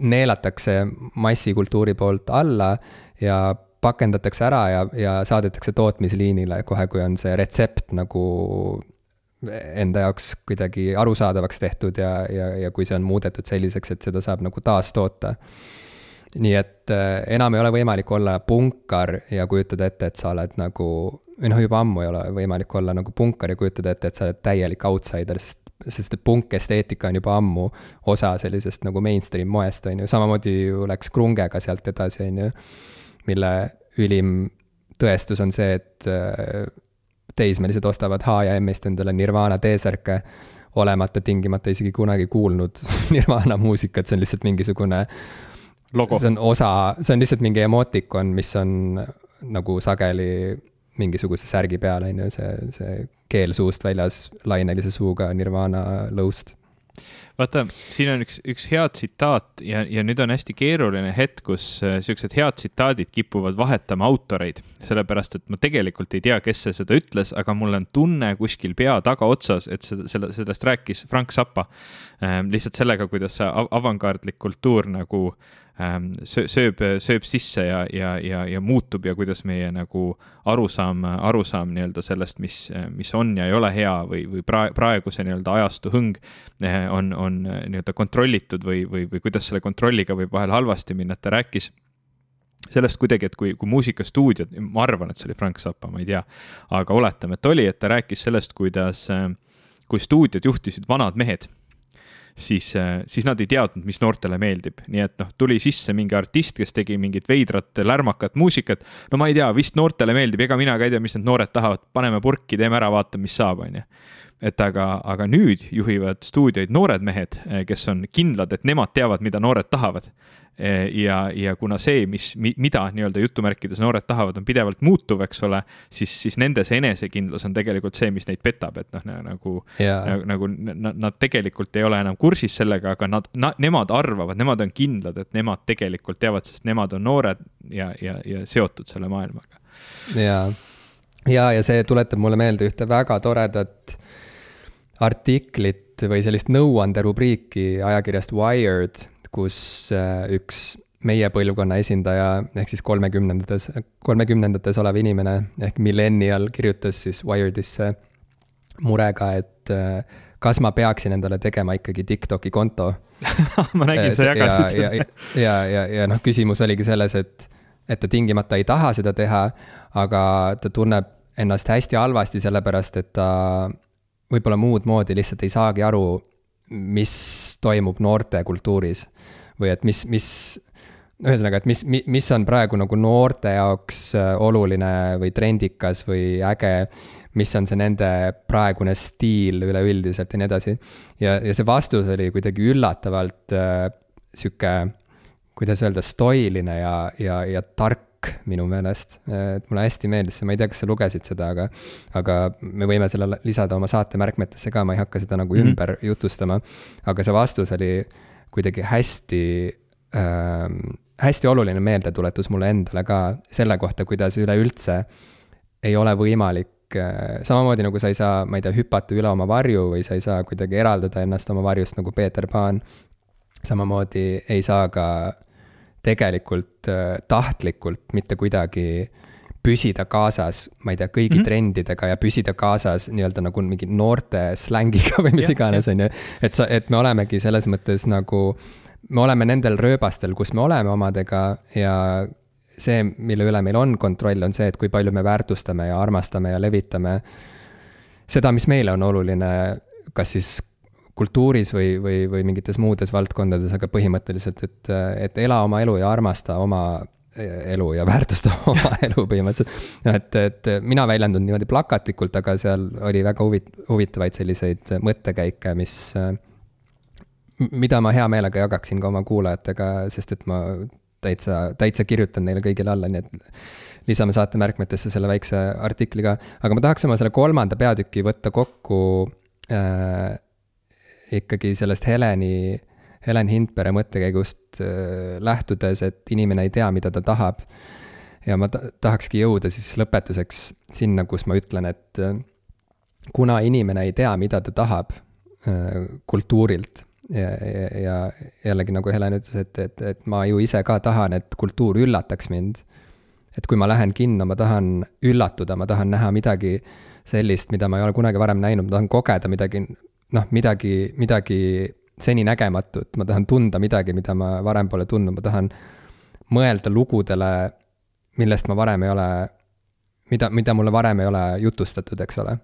neelatakse massikultuuri poolt alla ja pakendatakse ära ja, ja saadetakse tootmisliinile kohe, kui on see retsept nagu enda jaoks kuidagi arusaadavaks tehtud ja, ja, ja kui see on muudetud selliseks, et seda saab nagu taastoota. nii et äh, enam ei ole võimalik olla punkar ja kujutada ette, et sa oled nagu, või noh, juba ammu ei ole võimalik olla nagu punkar ja kujutada ette, et sa oled täielik outsider, sest sest et punkesteetika on juba ammu osa sellisest nagu mainstream moest, on ju, samamoodi ju läks krungega sealt edasi, on ju. Mille ülim tõestus on see, et äh, teismelised ostavad H&M-ist endale Nirvana T-särke, olemata tingimata isegi kunagi kuulnud Nirvana muusikat, see on lihtsalt mingisugune logo. see on osa, see on lihtsalt mingi emotikon, mis on nagu sageli mingisuguse särgi peal, on ju, see, see keel suust väljas lainelise suuga Nirvana lõust vaata, siin on üks, üks hea tsitaat ja, ja nüüd on hästi keeruline hetk, kus äh, siuksed head tsitaadid kipuvad vahetama autoreid, sellepärast et ma tegelikult ei tea, kes see seda ütles, aga mul on tunne kuskil pea tagaotsas, et seda, selle, sellest rääkis Frank Zappa ähm,. lihtsalt sellega, kuidas see avangardlik kultuur nagu äh, sööb, sööb sisse ja, ja, ja, ja muutub ja kuidas meie nagu arusaam, arusaam nii-öelda sellest, mis, mis on ja ei ole hea või, või praegu, praeguse nii-öelda ajastu hõng eh, on, on nii-öelda kontrollitud või, või, või kuidas selle kontrolliga võib vahel halvasti minna, et ta rääkis sellest kuidagi, et kui, kui muusikastuudiod, ma arvan, et see oli Frank Zappa, ma ei tea, aga oletame, et oli, et ta rääkis sellest, kuidas, eh, kui stuudiod juhtisid vanad mehed siis, äh, siis nad ei teadnud, mis noortele meeldib, nii et noh, tuli sisse mingi artist, kes tegi mingit veidrat lärmakat muusikat. no ma ei tea, vist noortele meeldib, ega mina ka ei tea, mis need noored tahavad, paneme purki, teeme ära, vaatame, mis saab, on ju et aga, aga nüüd juhivad stuudioid noored mehed, eh, kes on kindlad, et nemad teavad, mida noored tahavad. Eh, ja, ja kuna see, mis, mida nii-öelda jutumärkides noored tahavad, on pidevalt muutuv, eks ole, siis, siis nende see enesekindlus on tegelikult see, mis neid petab, et noh, nagu yeah., nagu, nagu nad tegelikult ei ole enam kursis sellega, aga nad, nad, nemad arvavad, nemad on kindlad, et nemad tegelikult teavad, sest nemad on noored ja, ja, ja seotud selle maailmaga. ja, ja, ja see tuletab mulle meelde ühte väga toredat artiklit või sellist nõuanderubriiki ajakirjast Wired, kus äh, üks meie põlvkonna esindaja ehk siis kolmekümnendates, kolmekümnendates olev inimene ehk millennial kirjutas siis Wiredisse murega, et äh, kas ma peaksin endale tegema ikkagi TikToki konto ma nägin, sa jagasid seda. ja, ja, ja, ja, ja noh, küsimus oligi selles, et, et ta tingimata ei taha seda teha, aga ta tunneb ennast hästi halvasti, sellepärast et ta võib-olla muud moodi lihtsalt ei saagi aru, mis toimub noorte kultuuris. või et mis, mis, ühesõnaga, et mis, mis on praegu nagu noorte jaoks äh, oluline või trendikas või äge, mis on see nende praegune stiil üleüldiselt ja nii edasi. ja, ja see vastus oli kuidagi üllatavalt äh, sihuke, kuidas öelda, stoiline ja, ja, ja tark Rock minu meelest, et mulle hästi meeldis see, ma ei tea, kas sa lugesid seda, aga, aga me võime selle lisada oma saate märkmetesse ka, ma ei hakka seda nagu mm -hmm. ümber jutustama. aga see vastus oli kuidagi hästi ähm,, hästi oluline meeldetuletus mulle endale ka selle kohta, kuidas üleüldse ei ole võimalik äh, samamoodi nagu sa ei saa, ma ei tea, hüpata üle oma varju või sa ei saa kuidagi eraldada ennast oma varjust nagu Peeter Pan. samamoodi ei saa ka tegelikult äh, tahtlikult mitte kuidagi püsida kaasas, ma ei tea, kõigi mm -hmm. trendidega ja püsida kaasas nii-öelda nagu mingi noorte slängiga või mis iganes, on ju. et sa, et me olemegi selles mõttes nagu, me oleme nendel rööbastel, kus me oleme omadega ja see, mille üle meil on kontroll, on see, et kui palju me väärtustame ja armastame ja levitame seda, mis meile on oluline, kas siis kultuuris või, või, või mingites muudes valdkondades, aga põhimõtteliselt, et, et ela oma elu ja armasta oma elu ja väärtusta oma elu põhimõtteliselt. et, et mina väljendun niimoodi plakatlikult, aga seal oli väga huvit-, huvitavaid selliseid mõttekäike, mis, mida ma hea meelega jagaksin ka oma kuulajatega, sest et ma täitsa, täitsa kirjutan neile kõigile alla, nii et lisame saate märkmetesse selle väikse artikli ka. aga ma tahaks oma selle kolmanda peatüki võtta kokku äh, ikkagi sellest Heleni, Helen Hindpere mõttekäigust äh, lähtudes, et inimene ei tea, mida ta tahab. ja ma ta tahakski jõuda siis lõpetuseks sinna, kus ma ütlen, et äh, kuna inimene ei tea, mida ta tahab äh, kultuurilt ja, ja, ja jällegi nagu Helen ütles, et, et, et ma ju ise ka tahan, et kultuur üllataks mind. et kui ma lähen kinno, ma tahan üllatuda, ma tahan näha midagi sellist, mida ma ei ole kunagi varem näinud, ma tahan kogeda midagi noh, midagi, midagi seninägematut, ma tahan tunda midagi, mida ma varem pole tundnud, ma tahan mõelda lugudele, millest ma varem ei ole, mida, mida mulle varem ei ole jutustatud, eks ole.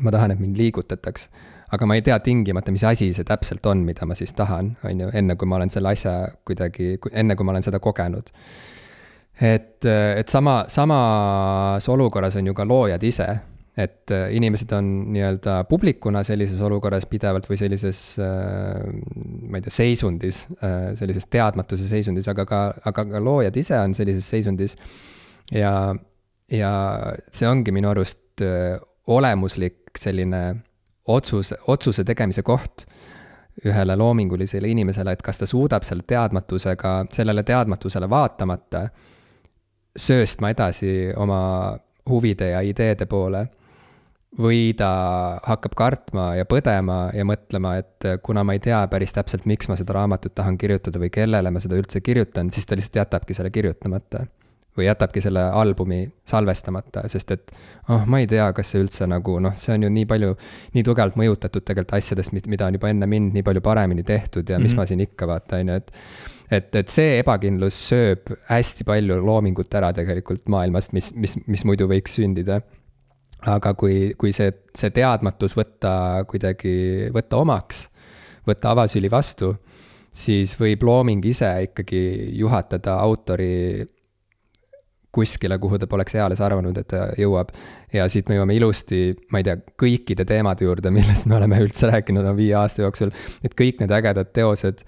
ma tahan, et mind liigutataks, aga ma ei tea tingimata, mis asi see täpselt on, mida ma siis tahan, on ju, enne kui ma olen selle asja kuidagi, enne kui ma olen seda kogenud. et, et sama, samas olukorras on ju ka loojad ise et äh, inimesed on nii-öelda publikuna sellises olukorras pidevalt või sellises, äh, ma ei tea, seisundis, äh, sellises teadmatuse seisundis, aga ka, aga ka loojad ise on sellises seisundis. ja, ja see ongi minu arust olemuslik selline otsus, otsuse tegemise koht ühele loomingulisele inimesele, et kas ta suudab selle teadmatusega, sellele teadmatusele vaatamata sööstma edasi oma huvide ja ideede poole või ta hakkab kartma ja põdema ja mõtlema, et kuna ma ei tea päris täpselt, miks ma seda raamatut tahan kirjutada või kellele ma seda üldse kirjutan, siis ta lihtsalt jätabki selle kirjutamata. või jätabki selle albumi salvestamata, sest et oh, ma ei tea, kas see üldse nagu noh, see on ju nii palju, nii tugevalt mõjutatud tegelikult asjadest, mida on juba enne mind nii palju paremini tehtud ja mis mm -hmm. ma siin ikka vaata, on ju, et et, et see ebakindlus sööb hästi palju loomingut ära tegelikult maailmast, mis, mis, mis muidu võiks sündida aga kui, kui see, see teadmatus võtta kuidagi, võtta omaks, võtta avasüli vastu, siis võib looming ise ikkagi juhatada autori kuskile, kuhu ta poleks eales arvanud, et ta jõuab. ja siit me jõuame ilusti, ma ei tea, kõikide teemade juurde, millest me oleme üldse rääkinud oma viie aasta jooksul, et kõik need ägedad teosed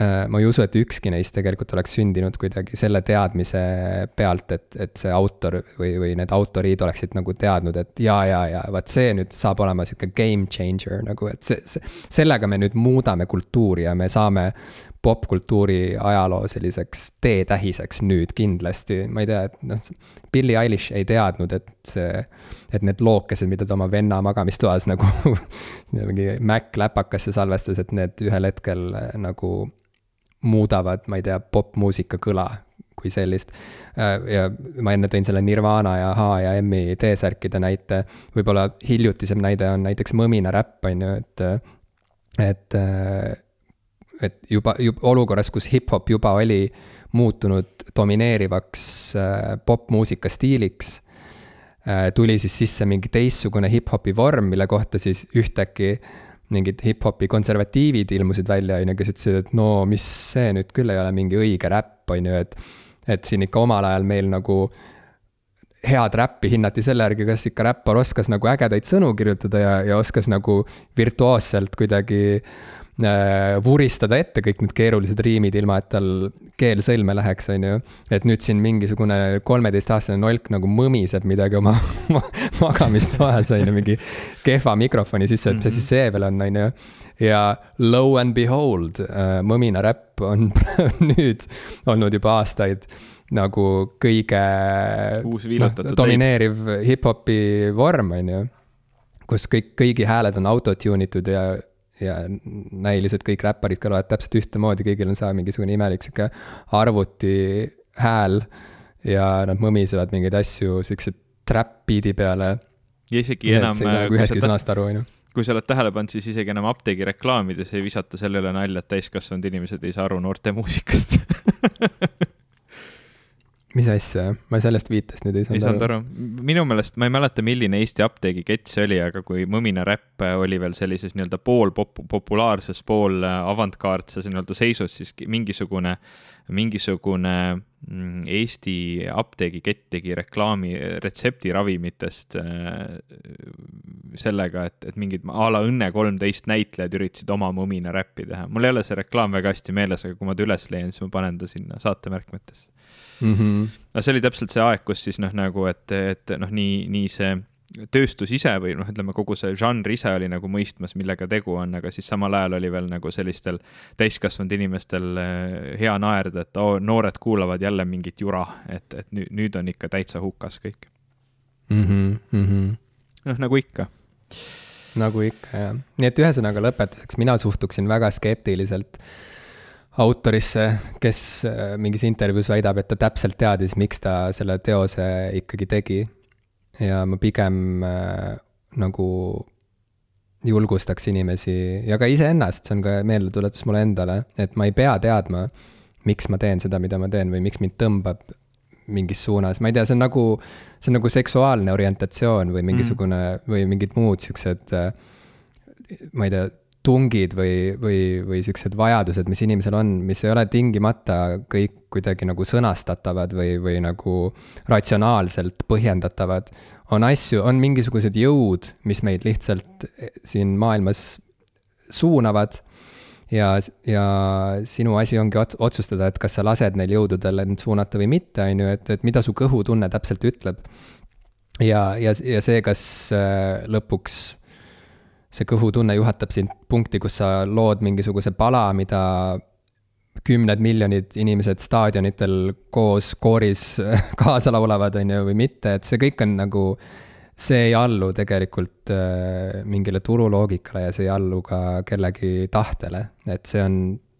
ma ei usu, et ükski neist tegelikult oleks sündinud kuidagi selle teadmise pealt, et, et see autor või, või need autoriid oleksid nagu teadnud, et ja, ja, ja vot see nüüd saab olema sihuke game changer nagu, et see, see, sellega me nüüd muudame kultuuri ja me saame popkultuuri ajaloo selliseks teetähiseks nüüd kindlasti, ma ei tea, et noh, Billie Eilish ei teadnud, et see, et need lookesed, mida ta oma venna magamistoas nagu mingi Mac läpakasse salvestas, et need ühel hetkel nagu muudavad, ma ei tea, popmuusika kõla kui sellist. Äh, ja ma enne tõin selle Nirvana ja H ja M-i T-särkide näite, võib-olla hiljutisem näide on näiteks Mõmina räpp, on ju, et, et, et juba, juba olukorras, kus hip-hop juba oli muutunud domineerivaks äh, popmuusika stiiliks, äh, tuli siis sisse mingi teistsugune hip-hopi vorm, mille kohta siis ühtäkki mingid hip-hopi konservatiivid ilmusid välja, on ju, kes ütlesid, et no mis see nüüd küll ei ole mingi õige räpp, on ju, et. et siin ikka omal ajal meil nagu head räppi hinnati selle järgi, kas ikka räppar oskas nagu ägedaid sõnu kirjutada ja, ja oskas nagu virtuoosselt kuidagi vuristada ette kõik need keerulised riimid, ilma et tal keel sõlme läheks, on ju. et nüüd siin mingisugune kolmeteistaastane nolk nagu mõmiseb midagi oma magamistoas, on ju, mingi kehva mikrofoni sisse, et mis asi see veel on, on ju. ja low and behold, äh, mõmina räpp on nüüd olnud juba aastaid nagu kõige no, domineeriv hip-hopi vorm, on ju. kus kõik, kõigi hääled on autotune itud ja ja näiliselt kõik räpparid kõlavad täpselt ühtemoodi, kõigil on seal mingisugune imelik sihuke arvuti hääl ja nad mõmisevad mingeid asju siukse trap beat'i peale. ja isegi enam. sa ei saa nagu ühestki sõnast aru, on ju kui sa oled tähele pannud, siis isegi enam apteegi reklaamides ei visata selle üle nalja, et täiskasvanud inimesed ei saa aru noorte muusikast mis asja, ma sellest viitest nüüd ei saanud aru. ei saanud aru, minu meelest, ma ei mäleta, milline Eesti apteegikett see oli, aga kui Mõmina Räpp oli veel sellises nii-öelda pool pop-, populaarses, pool avantgaardses nii-öelda seisus, siis mingisugune, mingisugune mm, Eesti apteegikett tegi reklaami retseptiravimitest äh, sellega, et, et mingid a la Õnne kolmteist näitlejad üritasid oma Mõmina Räppi teha. mul ei ole see reklaam väga hästi meeles, aga kui ma ta üles leian, siis ma panen ta sinna saatemärkmetesse mm. -hmm. no see oli täpselt see aeg, kus siis noh, nagu et, et noh, nii, nii see tööstus ise või noh, ütleme kogu see žanr ise oli nagu mõistmas, millega tegu on, aga siis samal ajal oli veel nagu sellistel täiskasvanud inimestel eh, hea naerda, et oo, noored kuulavad jälle mingit jura, et, et nüüd, nüüd on ikka täitsa hukas kõik mm. -hmm, mm -hmm. noh, nagu ikka. nagu ikka, jah. nii et ühesõnaga lõpetuseks, mina suhtuksin väga skeptiliselt äh, autorisse, kes äh, mingis intervjuus väidab, et ta täpselt teadis, miks ta selle teose ikkagi tegi. ja ma pigem äh, nagu julgustaks inimesi ja ka iseennast, see on ka meeldetuletus mulle endale, et ma ei pea teadma, miks ma teen seda, mida ma teen või miks mind tõmbab mingis suunas, ma ei tea, see on nagu, see on nagu seksuaalne orientatsioon või mingisugune mm. või mingid muud siuksed, äh, ma ei tea tungid või, või, või siuksed vajadused, mis inimesel on, mis ei ole tingimata kõik kuidagi nagu sõnastatavad või, või nagu ratsionaalselt põhjendatavad. on asju, on mingisugused jõud, mis meid lihtsalt siin maailmas suunavad. ja, ja sinu asi ongi otsustada, et kas sa lased neil jõududel end suunata või mitte, on ju, et, et mida su kõhutunne täpselt ütleb. ja, ja, ja see, kas äh, lõpuks see kõhutunne juhatab sind punkti, kus sa lood mingisuguse pala, mida kümned miljonid inimesed staadionitel koos kooris kaasa laulavad, on ju, või mitte, et see kõik on nagu, see ei allu tegelikult äh, mingile turuloogikale ja see ei allu ka kellegi tahtele, et see on,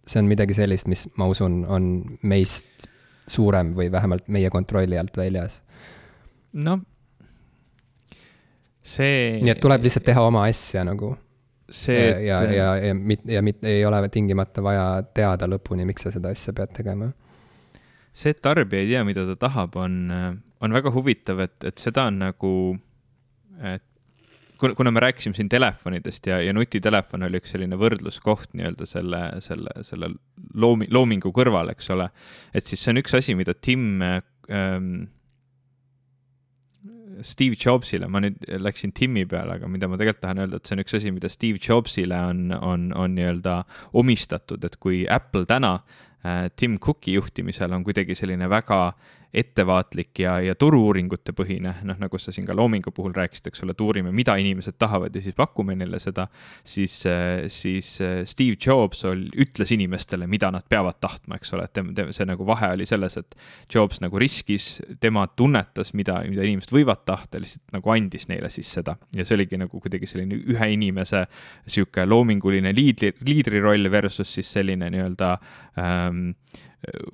see on midagi sellist, mis ma usun, on meist suurem või vähemalt meie kontrolli alt väljas. noh, see. nii et tuleb lihtsalt teha oma asja nagu. see, et. ja, ja, ja, ja, ja, ja mitte, ei ole tingimata vaja teada lõpuni, miks sa seda asja pead tegema. see, et tarbija ei tea, mida ta tahab, on, on väga huvitav, et, et seda on nagu, et kuna, kuna me rääkisime siin telefonidest ja, ja nutitelefon oli üks selline võrdluskoht nii-öelda selle, selle, selle loomi-, loomingu kõrval, eks ole. et siis see on üks asi, mida Tim ähm, Steve Jobsile, ma nüüd läksin Timmi peale, aga mida ma tegelikult tahan öelda, et see on üks asi, mida Steve Jobsile on, on, on nii-öelda omistatud, et kui Apple täna äh, Tim Cooki juhtimisel on kuidagi selline väga ettevaatlik ja, ja turu-uuringute põhine, noh, nagu sa siin ka Loomingu puhul rääkisid, eks ole, et uurime, mida inimesed tahavad ja siis pakume neile seda, siis, siis Steve Jobs ol, ütles inimestele, mida nad peavad tahtma, eks ole, et tem, tem, see nagu vahe oli selles, et Jobs nagu riskis, tema tunnetas, mida, mida inimesed võivad tahta, lihtsalt nagu andis neile siis seda. Ja see oligi nagu kuidagi selline ühe inimese sihuke loominguline liidri, liidri roll versus siis selline nii-öelda ähm,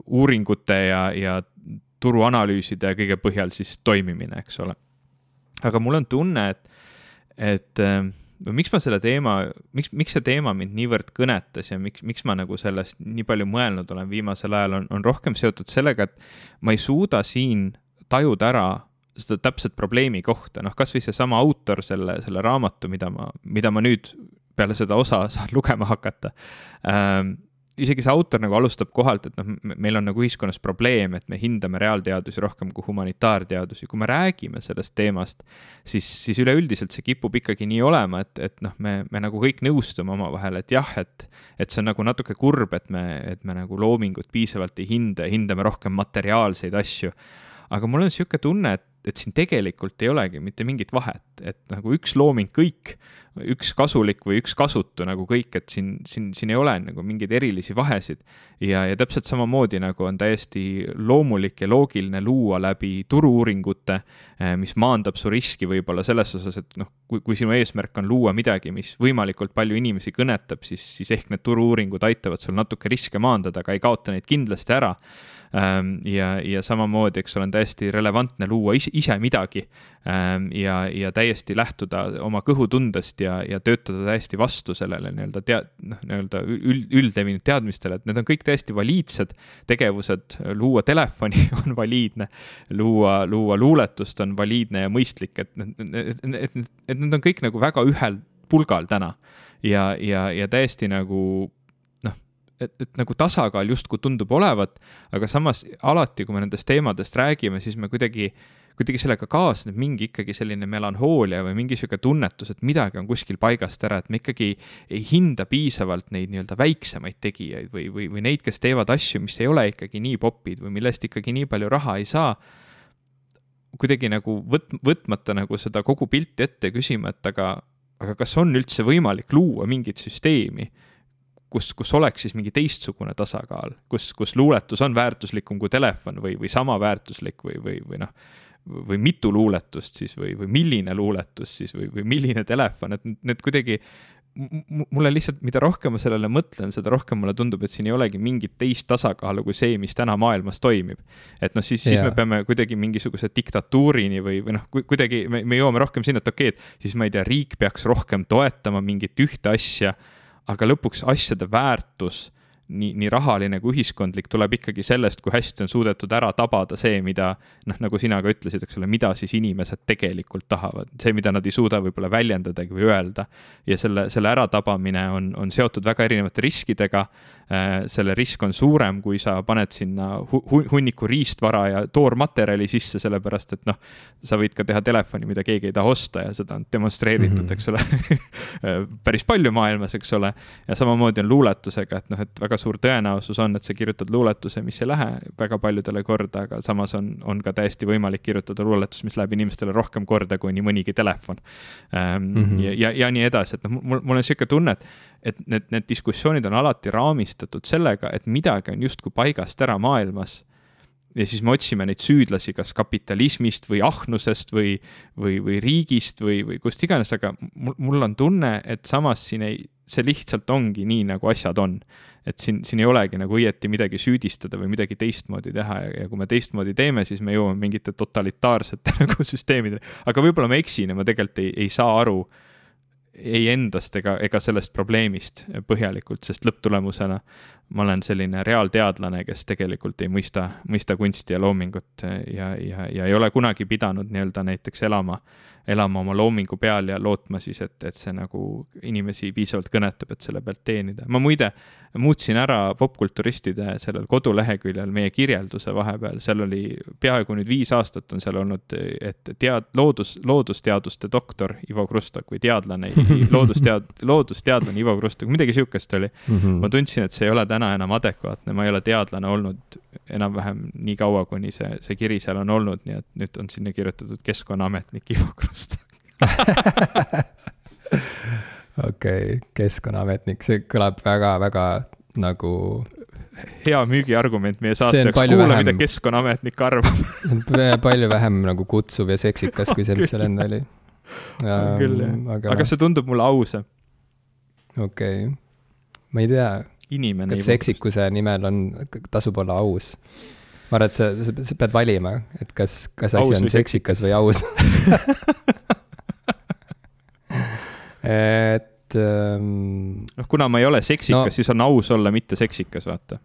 uuringute ja, ja turuanalüüside kõige põhjal siis toimimine, eks ole. aga mul on tunne, et, et või miks ma selle teema, miks, miks see teema mind niivõrd kõnetas ja miks, miks ma nagu sellest nii palju mõelnud olen viimasel ajal, on, on rohkem seotud sellega, et ma ei suuda siin tajuda ära seda täpset probleemi kohta, noh, kasvõi seesama autor selle, selle raamatu, mida ma, mida ma nüüd peale seda osa saan lugema hakata ähm, isegi see autor nagu alustab kohalt, et noh, meil on nagu ühiskonnas probleem, et me hindame reaalteadusi rohkem kui humanitaarteadusi. kui me räägime sellest teemast, siis, siis üleüldiselt see kipub ikkagi nii olema, et, et noh, me, me nagu kõik nõustume omavahel, et jah, et, et see on nagu natuke kurb, et me, et me nagu loomingut piisavalt ei hinda, hindame rohkem materiaalseid asju. aga mul on niisugune tunne, et et siin tegelikult ei olegi mitte mingit vahet, et nagu üks looming kõik, üks kasulik või üks kasutu nagu kõik, et siin, siin, siin ei ole nagu mingeid erilisi vahesid. ja, ja täpselt samamoodi nagu on täiesti loomulik ja loogiline luua läbi turu-uuringute, eh, mis maandab su riski võib-olla selles osas, et noh, kui, kui sinu eesmärk on luua midagi, mis võimalikult palju inimesi kõnetab, siis, siis ehk need turu-uuringud aitavad sul natuke riske maandada, aga ei kaota neid kindlasti ära Ehm, ja, ja samamoodi, eks ole, on täiesti relevantne luua ise, ise midagi, ja, ja täiesti lähtuda oma kõhutundest ja, ja töötada täiesti vastu sellele nii-öelda tead-, noh, nii-öelda üld, üldlevinud teadmistele, et need on kõik täiesti valiidsed tegevused, luua telefoni on valiidne, luua, luua luuletust on valiidne ja mõistlik, et, et, et, et, need on kõik nagu väga ühel pulgal täna. Ja, ja, ja täiesti nagu et, et nagu tasakaal justkui tundub olevat, aga samas alati, kui me nendest teemadest räägime, siis me kuidagi, kuidagi sellega kaasneb mingi ikkagi selline melanhoolia või mingi sihuke tunnetus, et midagi on kuskil paigast ära, et me ikkagi ei hinda piisavalt neid nii-öelda väiksemaid tegijaid või, või, või neid, kes teevad asju, mis ei ole ikkagi nii popid või millest ikkagi nii palju raha ei saa. kuidagi nagu võt-, võtmata nagu seda kogu pilti ette ja küsima, et aga, aga kas on üldse võimalik luua mingit süsteemi kus, kus oleks siis mingi teistsugune tasakaal, kus, kus luuletus on väärtuslikum kui telefon või, või sama väärtuslik või, või, või noh, või mitu luuletust siis või, või milline luuletus siis või, või milline telefon, et need kuidagi mulle lihtsalt, mida rohkem ma sellele mõtlen, seda rohkem mulle tundub, et siin ei olegi mingit teist tasakaalu kui see, mis täna maailmas toimib. et noh, siis, siis me peame kuidagi mingisuguse diktatuurini või, või noh, kuidagi me, me jõuame rohkem sinna, et okei okay,, et siis ma ei tea, riik peaks rohkem toetama mingit ühte asja aga lõpuks asjade väärtus nii, nii rahaline kui ühiskondlik tuleb ikkagi sellest, kui hästi on suudetud ära tabada see, mida noh, nagu sina ka ütlesid, eks ole, mida siis inimesed tegelikult tahavad, see, mida nad ei suuda võib-olla väljendadagi või öelda. ja selle, selle äratabamine on, on seotud väga erinevate riskidega. Äh, selle risk on suurem, kui sa paned sinna hu hunniku riistvara ja toormaterjali sisse, sellepärast et noh, sa võid ka teha telefoni, mida keegi ei taha osta ja seda on demonstreeritud mm, -hmm. eks ole päris palju maailmas, eks ole. ja samamoodi on luuletusega, et noh, et väga suur tõenäosus on, et sa kirjutad luuletuse, mis ei lähe väga paljudele korda, aga samas on, on ka täiesti võimalik kirjutada luuletus, mis läheb inimestele rohkem korda kui nii mõnigi telefon ähm,. Mm -hmm. ja, ja, ja nii edasi, et noh, mul, mul on niisugune tunne, et, et need, need diskussioonid on alati raamistatud sellega, et midagi on justkui paigast ära maailmas ja siis me otsime neid süüdlasi kas kapitalismist või ahnusest või, või, või riigist või, või kust iganes, aga mul, mul on tunne, et samas siin ei, see lihtsalt ongi nii, nagu asjad on et siin, siin ei olegi nagu õieti midagi süüdistada või midagi teistmoodi teha ja, ja kui me teistmoodi teeme, siis me jõuame mingite totalitaarsete nagu süsteemidele. aga võib-olla ma eksin ja ma tegelikult ei, ei saa aru ei endast ega, ega sellest probleemist põhjalikult, sest lõpptulemusena ma olen selline reaalteadlane, kes tegelikult ei mõista, mõista kunsti ja loomingut ja, ja, ja ei ole kunagi pidanud nii-öelda näiteks elama elama oma loomingu peal ja lootma siis, et, et see nagu inimesi piisavalt kõnetab, et selle pealt teenida. ma muide muutsin ära popkulturistide sellel koduleheküljel meie kirjelduse vahepeal, seal oli peaaegu nüüd viis aastat on seal olnud, et tead-, loodus, loodusteaduste doktor Ivo Krustok või teadlane, loodustead-, loodusteadlane Ivo Krustok, midagi sihukest oli mm. -hmm. ma tundsin, et see ei ole täna enam adekvaatne, ma ei ole teadlane olnud enam-vähem nii kaua, kuni see, see kiri seal on olnud, nii et nüüd on sinna kirjutatud keskkonnaametnik Ivo Krustok okei okay,, keskkonnaametnik, see kõlab väga-väga nagu. hea müügiargument meie saate jaoks, kuula vähem..., mida keskkonnaametnik arvab see on palju vähem nagu kutsuv ja seksikas kui see, mis seal enne oli. küll jah, aga, aga see tundub mulle ausam. okei okay., ma ei tea. kas seksikuse nimel on, tasub olla aus? Ma arvan, et sa, sa pead valima, et kas, kas asi aus on seksikas või aus et ähm,. noh, kuna ma ei ole seksikas no,, siis on aus olla mitte seksikas, vaata.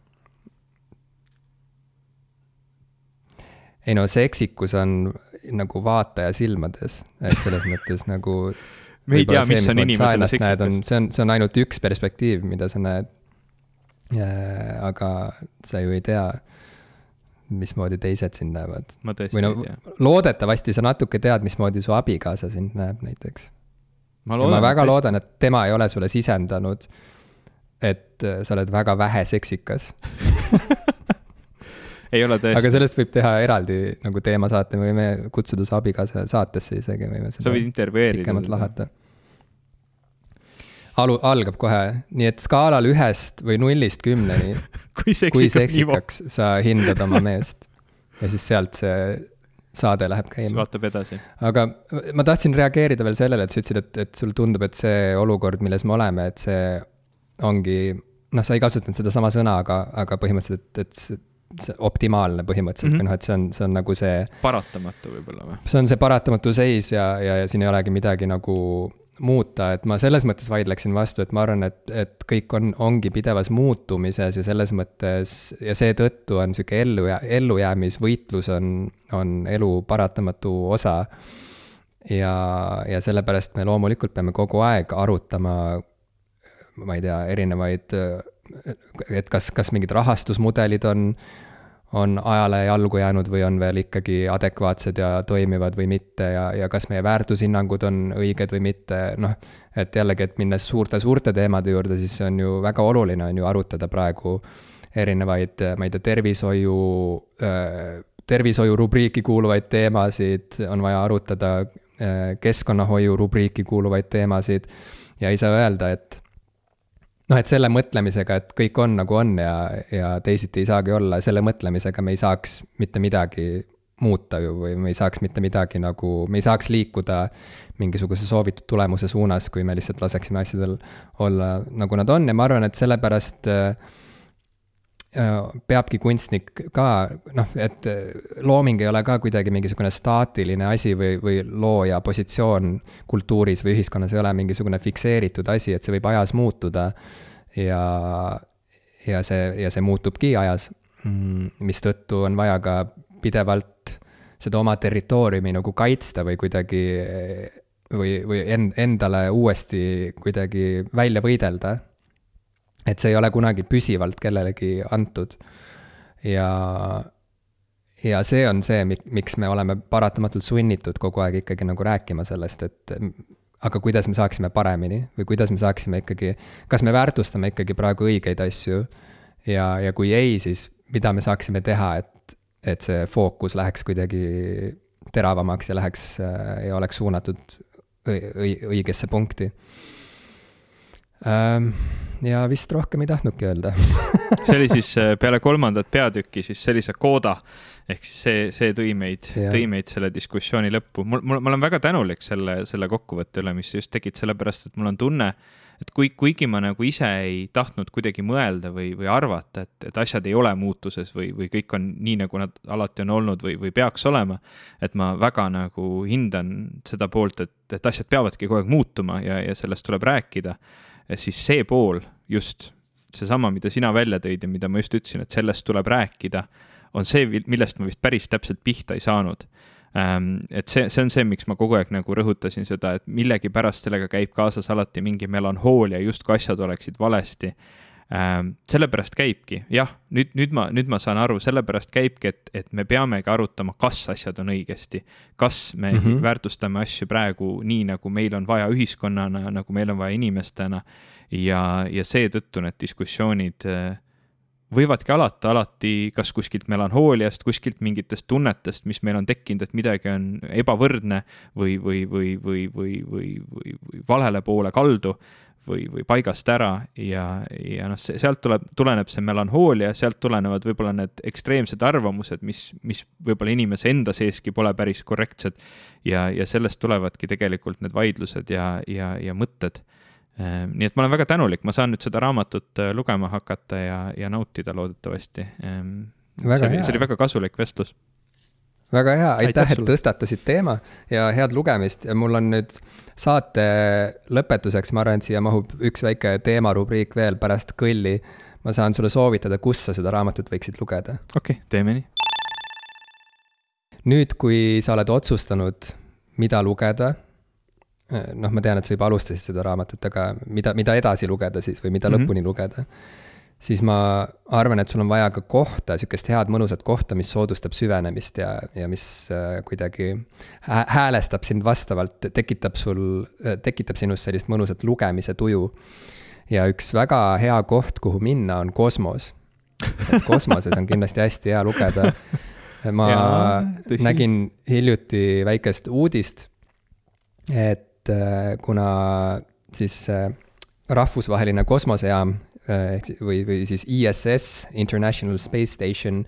ei no seksikus on nagu vaataja silmades, et selles mõttes nagu. me ei tea, mis on inimesele seksikas. see on, see on ainult üks perspektiiv, mida sa näed. aga sa ju ei tea mismoodi teised sind näevad. või no loodetavasti sa natuke tead, mismoodi su abikaasa sind näeb näiteks ma, loodan, ma väga loodan, et tema ei ole sulle sisendanud, et äh, sa oled väga vähe seksikas ei ole tõesti. aga sellest võib teha eraldi nagu teemasaate, me võime kutsuda su abikaasa saatesse isegi, võime sa võid intervjueerida. pikemalt lahata. Alu-, algab kohe, nii et skaalal ühest või nullist kümneni kui seksikaks, kui seksikaks sa hindad oma meest ja siis sealt see saade läheb käima. vaatab edasi. aga ma tahtsin reageerida veel sellele, et sa ütlesid, et, et sulle tundub, et see olukord, milles me oleme, et see ongi, noh, sa ei kasutanud sedasama sõna, aga, aga põhimõtteliselt, et, et optimaalne põhimõtteliselt mm -hmm. või noh, et see on, see on nagu see. paratamatu võib-olla või? see on see paratamatu seis ja, ja, ja siin ei olegi midagi nagu muuta, et ma selles mõttes vaidleksin vastu, et ma arvan, et, et kõik on, ongi pidevas muutumises ja selles mõttes ja seetõttu on sihuke ellu, ellujäämisvõitlus on, on elu paratamatu osa. ja, ja sellepärast me loomulikult peame kogu aeg arutama, ma ei tea, erinevaid, et kas, kas mingid rahastusmudelid on on ajale jalgu jäänud või on veel ikkagi adekvaatsed ja toimivad või mitte ja, ja kas meie väärtushinnangud on õiged või mitte, noh. et jällegi, et minnes suurte-suurte teemade juurde, siis see on ju väga oluline, on ju arutada praegu erinevaid, ma ei tea, tervishoiu, tervishoiu rubriiki kuuluvaid teemasid, on vaja arutada keskkonnahoiu rubriiki kuuluvaid teemasid ja ei saa öelda, et noh, et selle mõtlemisega, et kõik on nagu on ja, ja teisiti ei saagi olla, selle mõtlemisega me ei saaks mitte midagi muuta ju või me ei saaks mitte midagi nagu, me ei saaks liikuda mingisuguse soovitud tulemuse suunas, kui me lihtsalt laseksime asjadel olla nagu nad on. Ja ma arvan, et sellepärast äh, peabki kunstnik ka noh, et looming ei ole ka kuidagi mingisugune staatiline asi või, või looja positsioon kultuuris või ühiskonnas ei ole mingisugune fikseeritud asi, et see võib ajas muutuda. ja, ja see, ja see muutubki ajas, mm, mistõttu on vaja ka pidevalt seda oma territooriumi nagu kaitsta või kuidagi või, või end, endale uuesti kuidagi välja võidelda et see ei ole kunagi püsivalt kellelegi antud. ja, ja see on see, miks me oleme paratamatult sunnitud kogu aeg ikkagi nagu rääkima sellest, et aga kuidas me saaksime paremini või kuidas me saaksime ikkagi, kas me väärtustame ikkagi praegu õigeid asju ja, ja kui ei, siis mida me saaksime teha, et, et see fookus läheks kuidagi teravamaks ja läheks ja oleks suunatud õigesse punkti ähm, ja vist rohkem ei tahtnudki öelda. See oli siis äh, peale kolmandat peatükki siis sellise kooda. Ehk siis see, see tõi meid, tõi meid selle diskussiooni lõppu. mul, mul, ma olen väga tänulik selle, selle kokkuvõtte üle, mis sa just tegid, sellepärast et mul on tunne, et kui, kuigi ma nagu ise ei tahtnud kuidagi mõelda või, või arvata, et, et asjad ei ole muutuses või, või kõik on nii, nagu nad alati on olnud või, või peaks olema, et ma väga nagu hindan seda poolt, et, et asjad peavadki kogu aeg muutuma ja, ja sellest tuleb rääkida siis see pool just, seesama, mida sina välja tõid ja mida ma just ütlesin, et sellest tuleb rääkida, on see, millest ma vist päris täpselt pihta ei saanud ähm, et see, see on see, miks ma kogu aeg nagu rõhutasin seda, et millegipärast sellega käib kaasas alati mingi melanhoolia, justkui asjad oleksid valesti ähm,. sellepärast käibki, jah, nüüd, nüüd ma, nüüd ma saan aru, sellepärast käibki, et, et me peamegi arutama, kas asjad on õigesti. kas me mm -hmm. väärtustame asju praegu nii, nagu meil on vaja ühiskonnana, nagu meil on vaja inimestena ja, ja seetõttu need diskussioonid äh, võivadki alata alati kas kuskilt melanhooliast, kuskilt mingitest tunnetest, mis meil on tekkinud, et midagi on ebavõrdne või, või, või, või, või, või, või, või valele poole kaldu või, või paigast ära ja, ja noh, sealt tuleb, tuleneb see melanhoolia, sealt tulenevad võib-olla need ekstreemsed arvamused, mis, mis võib-olla inimese enda seeski pole päris korrektsed. ja, ja sellest tulevadki tegelikult need vaidlused ja, ja, ja mõtted. Ehm, nii et ma olen väga tänulik, ma saan nüüd seda raamatut äh, lugema hakata ja, ja nautida loodetavasti. Ehm, see oli, see oli väga kasulik vestlus väga hea, aitäh, et tõstatasid teema ja head lugemist ja mul on nüüd saate lõpetuseks, ma arvan, et siia mahub üks väike teemarubriik veel pärast kõlli. ma saan sulle soovitada, kus sa seda raamatut võiksid lugeda. okei okay,, teeme nii. nüüd, kui sa oled otsustanud, mida lugeda, noh, ma tean, et sa juba alustasid seda raamatut, aga mida, mida edasi lugeda siis või mida mm -hmm. lõpuni lugeda siis ma arvan, et sul on vaja ka kohta, sihukest head mõnusat kohta, mis soodustab süvenemist ja, ja mis äh, kuidagi häälestab sind vastavalt, tekitab sul, äh, tekitab sinust sellist mõnusat lugemise tuju. ja üks väga hea koht, kuhu minna, on kosmos. et kosmoses on kindlasti hästi hea lugeda. ma ja, nägin hiljuti väikest uudist, et äh, kuna siis rahvusvaheline kosmosejaam Äh, ehk või, või siis ISS, International Space Station,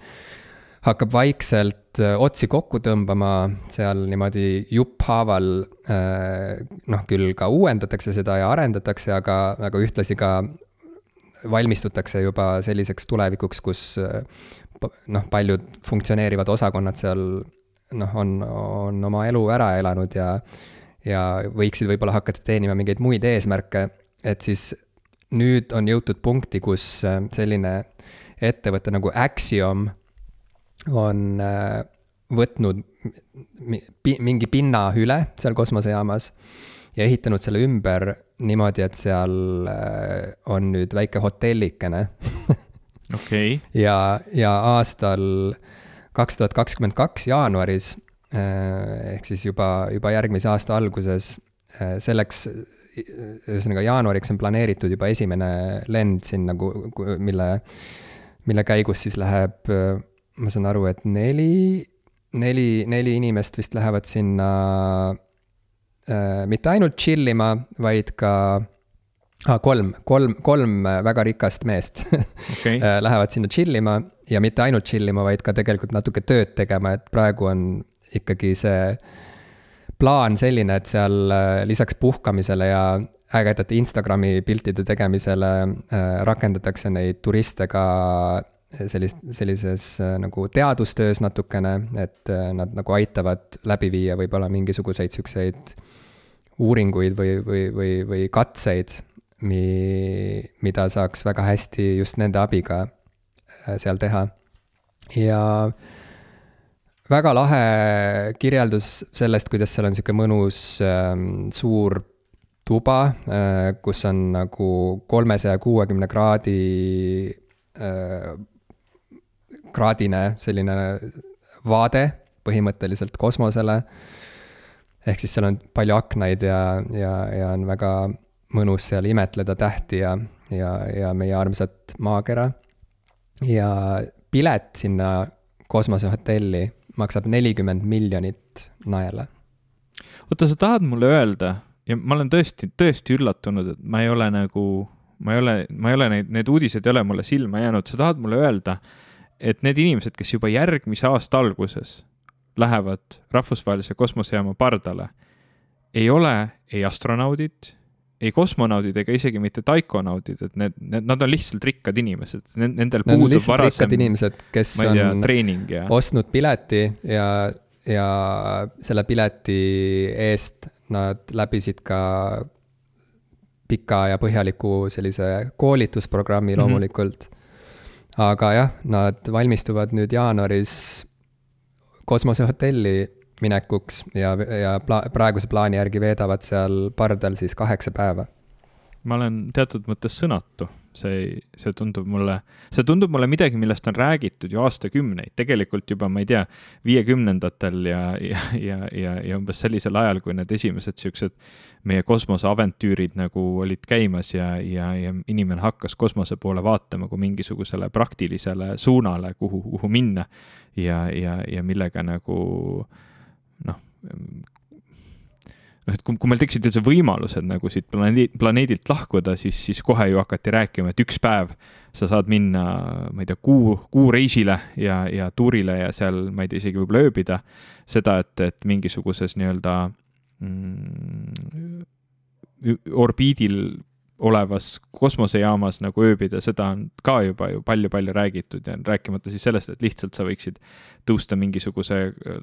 hakkab vaikselt äh, otsi kokku tõmbama, seal niimoodi jupphaaval äh, noh, küll ka uuendatakse seda ja arendatakse, aga, aga ühtlasi ka valmistutakse juba selliseks tulevikuks, kus noh, paljud funktsioneerivad osakonnad seal noh, on, on oma elu ära elanud ja ja võiksid võib-olla hakata teenima mingeid muid eesmärke, et siis nüüd on jõutud punkti, kus äh, selline ettevõte nagu Axiom on äh, võtnud mingi pinna üle seal kosmosejaamas ja ehitanud selle ümber niimoodi, et seal äh, on nüüd väike hotellikene. Okei. Okay.. ja, ja aastal kaks tuhat kakskümmend kaks jaanuaris ehk siis juba, juba järgmise aasta alguses. Äh, selleks, ühesõnaga jaanuariks on planeeritud juba esimene lend sinna, mille, mille käigus siis läheb, ma saan aru, et neli, neli, neli inimest vist lähevad sinna äh, mitte ainult chill ima, vaid ka ah, kolm, kolm, kolm väga rikast meest okay. lähevad sinna chill ima ja mitte ainult chill ima, vaid ka tegelikult natuke tööd tegema, et praegu on ikkagi see plaan selline, et seal äh, lisaks puhkamisele ja ägedate Instagrami piltide tegemisele äh, rakendatakse neid turiste ka sellist, sellises äh, nagu teadustöös natukene, et nad nagu aitavad läbi viia võib-olla mingisuguseid siukseid uuringuid või, või, või, või katseid, mi-, mida saaks väga hästi just nende abiga seal teha. ja äh, väga lahe kirjeldus sellest, kuidas seal on sihuke mõnus äh, suur tuba äh,, kus on nagu kolmesaja kuuekümne kraadi äh,, kraadine selline vaade põhimõtteliselt kosmosele. ehk siis seal on palju aknaid ja, ja, ja on väga mõnus seal imetleda tähti ja, ja, ja meie armsat maakera. ja pilet sinna kosmosehotelli maksab nelikümmend miljonit naela. oota, sa tahad mulle öelda ja ma olen tõesti, tõesti üllatunud, et ma ei ole nagu, ma ei ole, ma ei ole neid, need uudised ei ole mulle silma jäänud, sa tahad mulle öelda, et need inimesed, kes juba järgmise aasta alguses lähevad rahvusvahelise kosmosejaama pardale, ei ole ei astronaudid, ei kosmonaudid ega isegi mitte taikonaudid, et need, need, nad on lihtsalt rikkad inimesed, nendel Need puudub varasem, inimesed, kes tea, on treening ja. ostnud pileti ja, ja selle pileti eest nad läbisid ka pika ja põhjaliku sellise koolitusprogrammi mhm. loomulikult mm. -hmm. aga jah, nad valmistuvad nüüd jaanuaris kosmosehotelli minekuks ja, ja pla-, praeguse plaani järgi veedavad seal pardal siis kaheksa päeva. ma olen teatud mõttes sõnatu, see, see tundub mulle, see tundub mulle midagi, millest on räägitud ju aastakümneid, tegelikult juba, ma ei tea, viiekümnendatel ja, ja, ja, ja, ja umbes sellisel ajal, kui need esimesed siuksed meie kosmoseaventüürid nagu olid käimas ja, ja, ja inimene hakkas kosmose poole vaatama kui mingisugusele praktilisele suunale, kuhu, kuhu minna ja, ja, ja millega nagu äh, noh, noh, et kui, kui meil tekkisid üldse võimalused nagu siit planeedi, planeedilt lahkuda, siis, siis kohe ju hakati rääkima, et üks päev sa saad minna, ma ei tea, kuu, kuureisile ja, ja tuurile ja seal, ma ei tea, isegi võib-olla ööbida. seda, et, et mingisuguses nii-öelda mm, orbiidil olevas kosmosejaamas nagu ööbida, seda on ka juba ju palju-palju räägitud ja rääkimata siis sellest, et lihtsalt sa võiksid tõusta mingisuguse äh,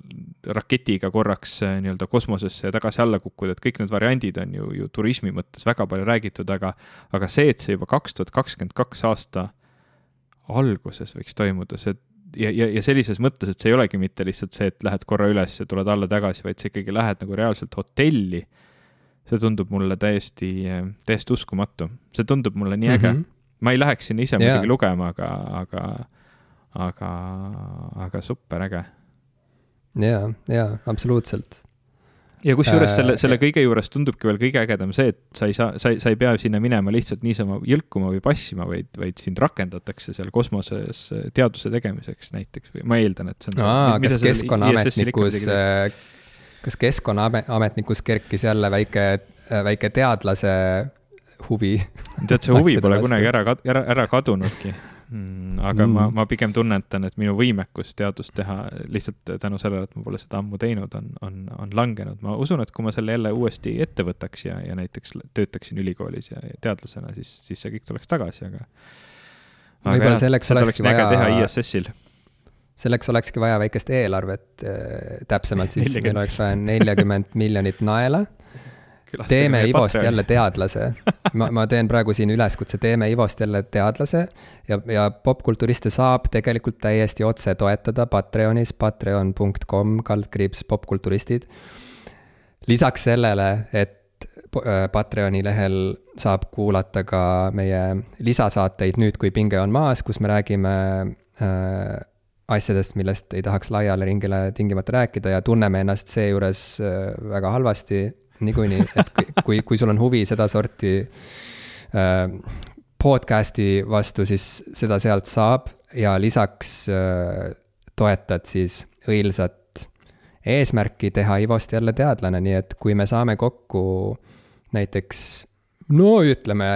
raketiga korraks äh, nii-öelda kosmosesse ja tagasi alla kukkuda, et kõik need variandid on ju, ju turismi mõttes väga palju räägitud, aga aga see, et see juba kaks tuhat kakskümmend kaks aasta alguses võiks toimuda, see ja, ja, ja sellises mõttes, et see ei olegi mitte lihtsalt see, et lähed korra üles ja tuled alla tagasi, vaid sa ikkagi lähed nagu reaalselt hotelli see tundub mulle täiesti, täiesti uskumatu, see tundub mulle nii äge mm. -hmm. ma ei läheks sinna ise yeah. muidugi lugema, aga, aga, aga, aga super äge. ja, ja absoluutselt. ja kusjuures äh, selle, selle kõige juures tundubki veel kõige ägedam see, et sa ei saa, sa ei, sa ei pea sinna minema lihtsalt niisama jõlkuma või passima, vaid, vaid sind rakendatakse seal kosmoses teaduse tegemiseks näiteks või ma eeldan, et see on Aa, kas keskkonnaametnikus kas Keskkonnaametnikus kerkis jälle väike, väike teadlase huvi? tead, see huvi pole kunagi ära, ära, ära kadunudki mm,. aga mm. ma, ma pigem tunnetan, et minu võimekus teadust teha lihtsalt tänu sellele, et ma pole seda ammu teinud, on, on, on langenud. ma usun, et kui ma selle jälle uuesti ette võtaks ja, ja näiteks töötaksin ülikoolis ja, ja teadlasena, siis, siis see kõik tuleks tagasi, aga. võib-olla selleks olekski vaja. teha ISS-il selleks olekski vaja väikest eelarvet äh, täpsemalt, siis meil oleks vaja neljakümmet miljonit naela. teeme Ivost Patreon. jälle teadlase. ma, ma teen praegu siin üleskutse, teeme Ivost jälle teadlase ja, ja popkulturiste saab tegelikult täiesti otse toetada Patreonis, patreon.com kaldkriips popkulturistid. lisaks sellele, et äh, Patreoni lehel saab kuulata ka meie lisasaateid Nüüd, kui pinge on maas, kus me räägime äh, asjadest, millest ei tahaks laiale ringile tingimata rääkida ja tunneme ennast seejuures äh, väga halvasti niikuinii, et kui, kui sul on huvi sedasorti äh, podcast'i vastu, siis seda sealt saab ja lisaks äh, toetad siis õilsat eesmärki teha Ivost jälle teadlane, nii et kui me saame kokku näiteks no ütleme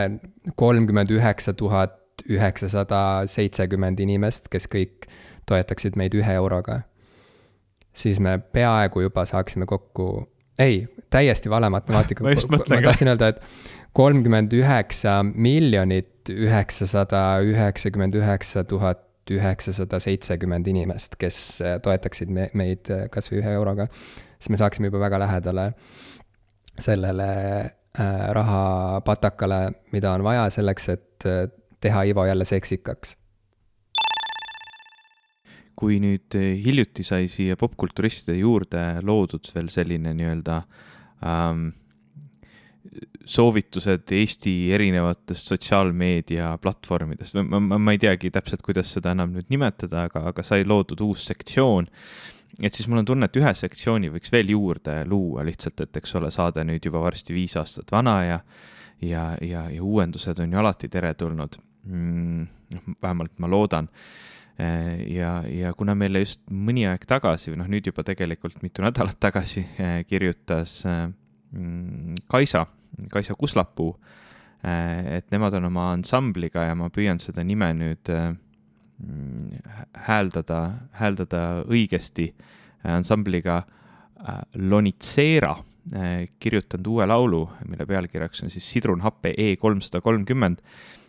kolmkümmend üheksa tuhat üheksasada seitsekümmend inimest, kes kõik toetaksid meid ühe euroga, siis me peaaegu juba saaksime kokku, ei, täiesti vale matemaatika ma ma tahtsin öelda, et kolmkümmend üheksa miljonit üheksasada üheksakümmend üheksa tuhat üheksasada seitsekümmend inimest, kes äh, toetaksid me, meid äh, kas või ühe euroga, siis me saaksime juba väga lähedale sellele äh, rahapatakale, mida on vaja selleks, et teha Ivo jälle seksikaks kui nüüd eh, hiljuti sai siia popkulturistide juurde loodud veel selline nii-öelda ähm, soovitused Eesti erinevatest sotsiaalmeedia platvormidest, ma, ma, ma ei teagi täpselt, kuidas seda enam nüüd nimetada, aga, aga sai loodud uus sektsioon. et siis mul on tunne, et ühe sektsiooni võiks veel juurde luua lihtsalt, et eks ole, saade nüüd juba varsti viis aastat vana ja ja, ja, ja uuendused on ju alati teretulnud mm,. noh, vähemalt ma loodan ja, ja kuna meile just mõni aeg tagasi või noh, nüüd juba tegelikult mitu nädalat tagasi äh, kirjutas äh, mm, Kaisa, Kaisa Kuslapuu, et nemad on oma ansambliga ja ma püüan seda nime nüüd mm, hääldada, hääldada õigesti, ansambliga Lonitsera kirjutanud uue laulu, mille pealkirjaks on siis Sidrunhappe E kolmsada kolmkümmend. Mm,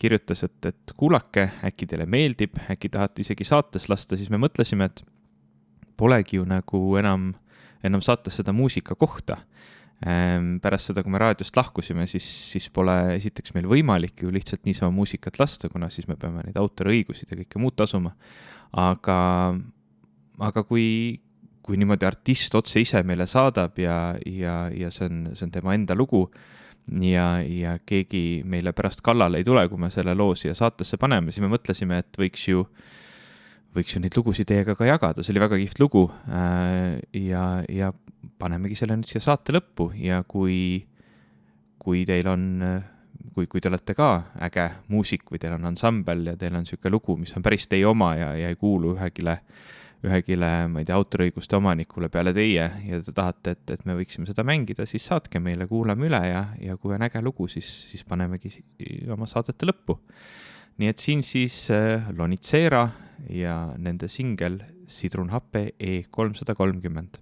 kirjutas, et, et kuulake, äkki teile meeldib, äkki tahate isegi saates lasta, siis me mõtlesime, et polegi ju nagu enam, enam saates seda muusika kohta. Ehm, pärast seda, kui me raadiost lahkusime, siis, siis pole esiteks meil võimalik ju lihtsalt niisama muusikat lasta, kuna siis me peame neid autoriõigusid ja kõike muud tasuma. aga, aga kui, kui niimoodi artist otse ise meile saadab ja, ja, ja see on, see on tema enda lugu ja, ja keegi meile pärast kallale ei tule, kui me selle loo siia saatesse paneme, siis me mõtlesime, et võiks ju, võiks ju neid lugusid teiega ka jagada, see oli väga kihvt lugu. Äh, ja, ja panemegi selle nüüd siia saate lõppu ja kui, kui teil on, kui, kui te olete ka äge muusik või teil on ansambel ja teil on niisugune lugu, mis on päris teie oma ja, ja ei kuulu ühegile äh, ühegile, ma ei tea, autoriõiguste omanikule peale teie ja te tahate, et, et me võiksime seda mängida, siis saatke meile, kuulame üle ja, ja kui on äge lugu, siis, siis panemegi oma saadete lõppu. nii et siin siis äh, Lonitsera ja nende singel Sidrunhappe E kolmsada kolmkümmend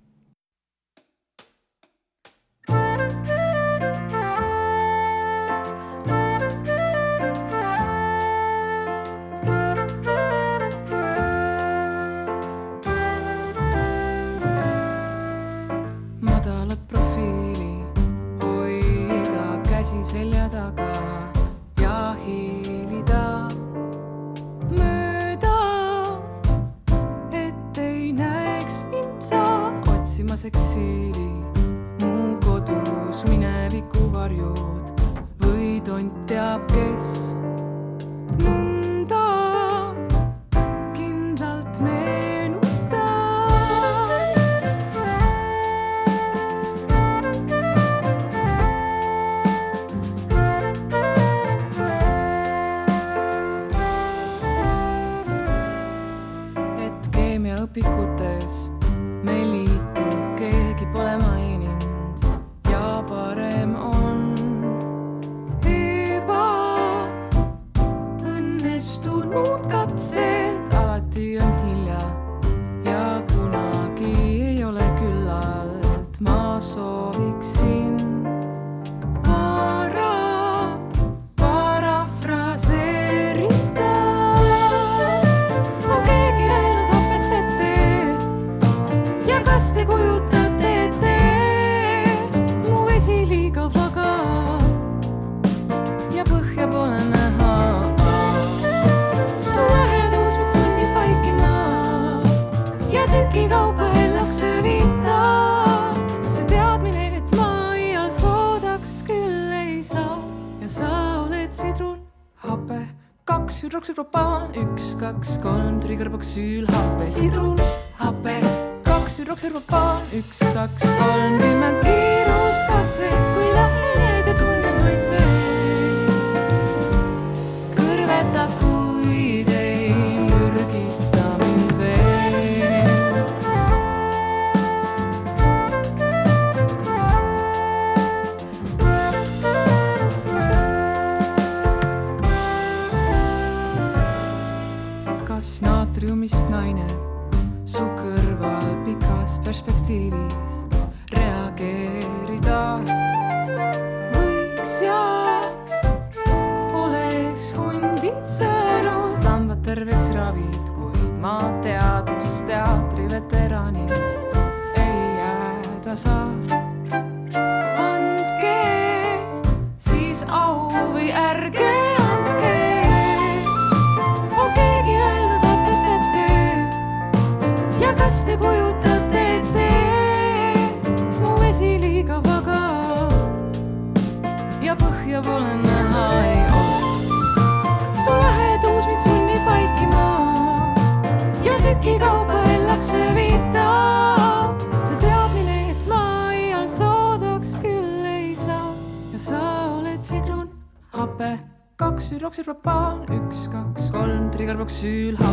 eksiili, mu kodus mineviku varjud või tont teab, kes nõnda kindlalt meenutab. et keemiaõpikutes kolm, trigerboksüülhape,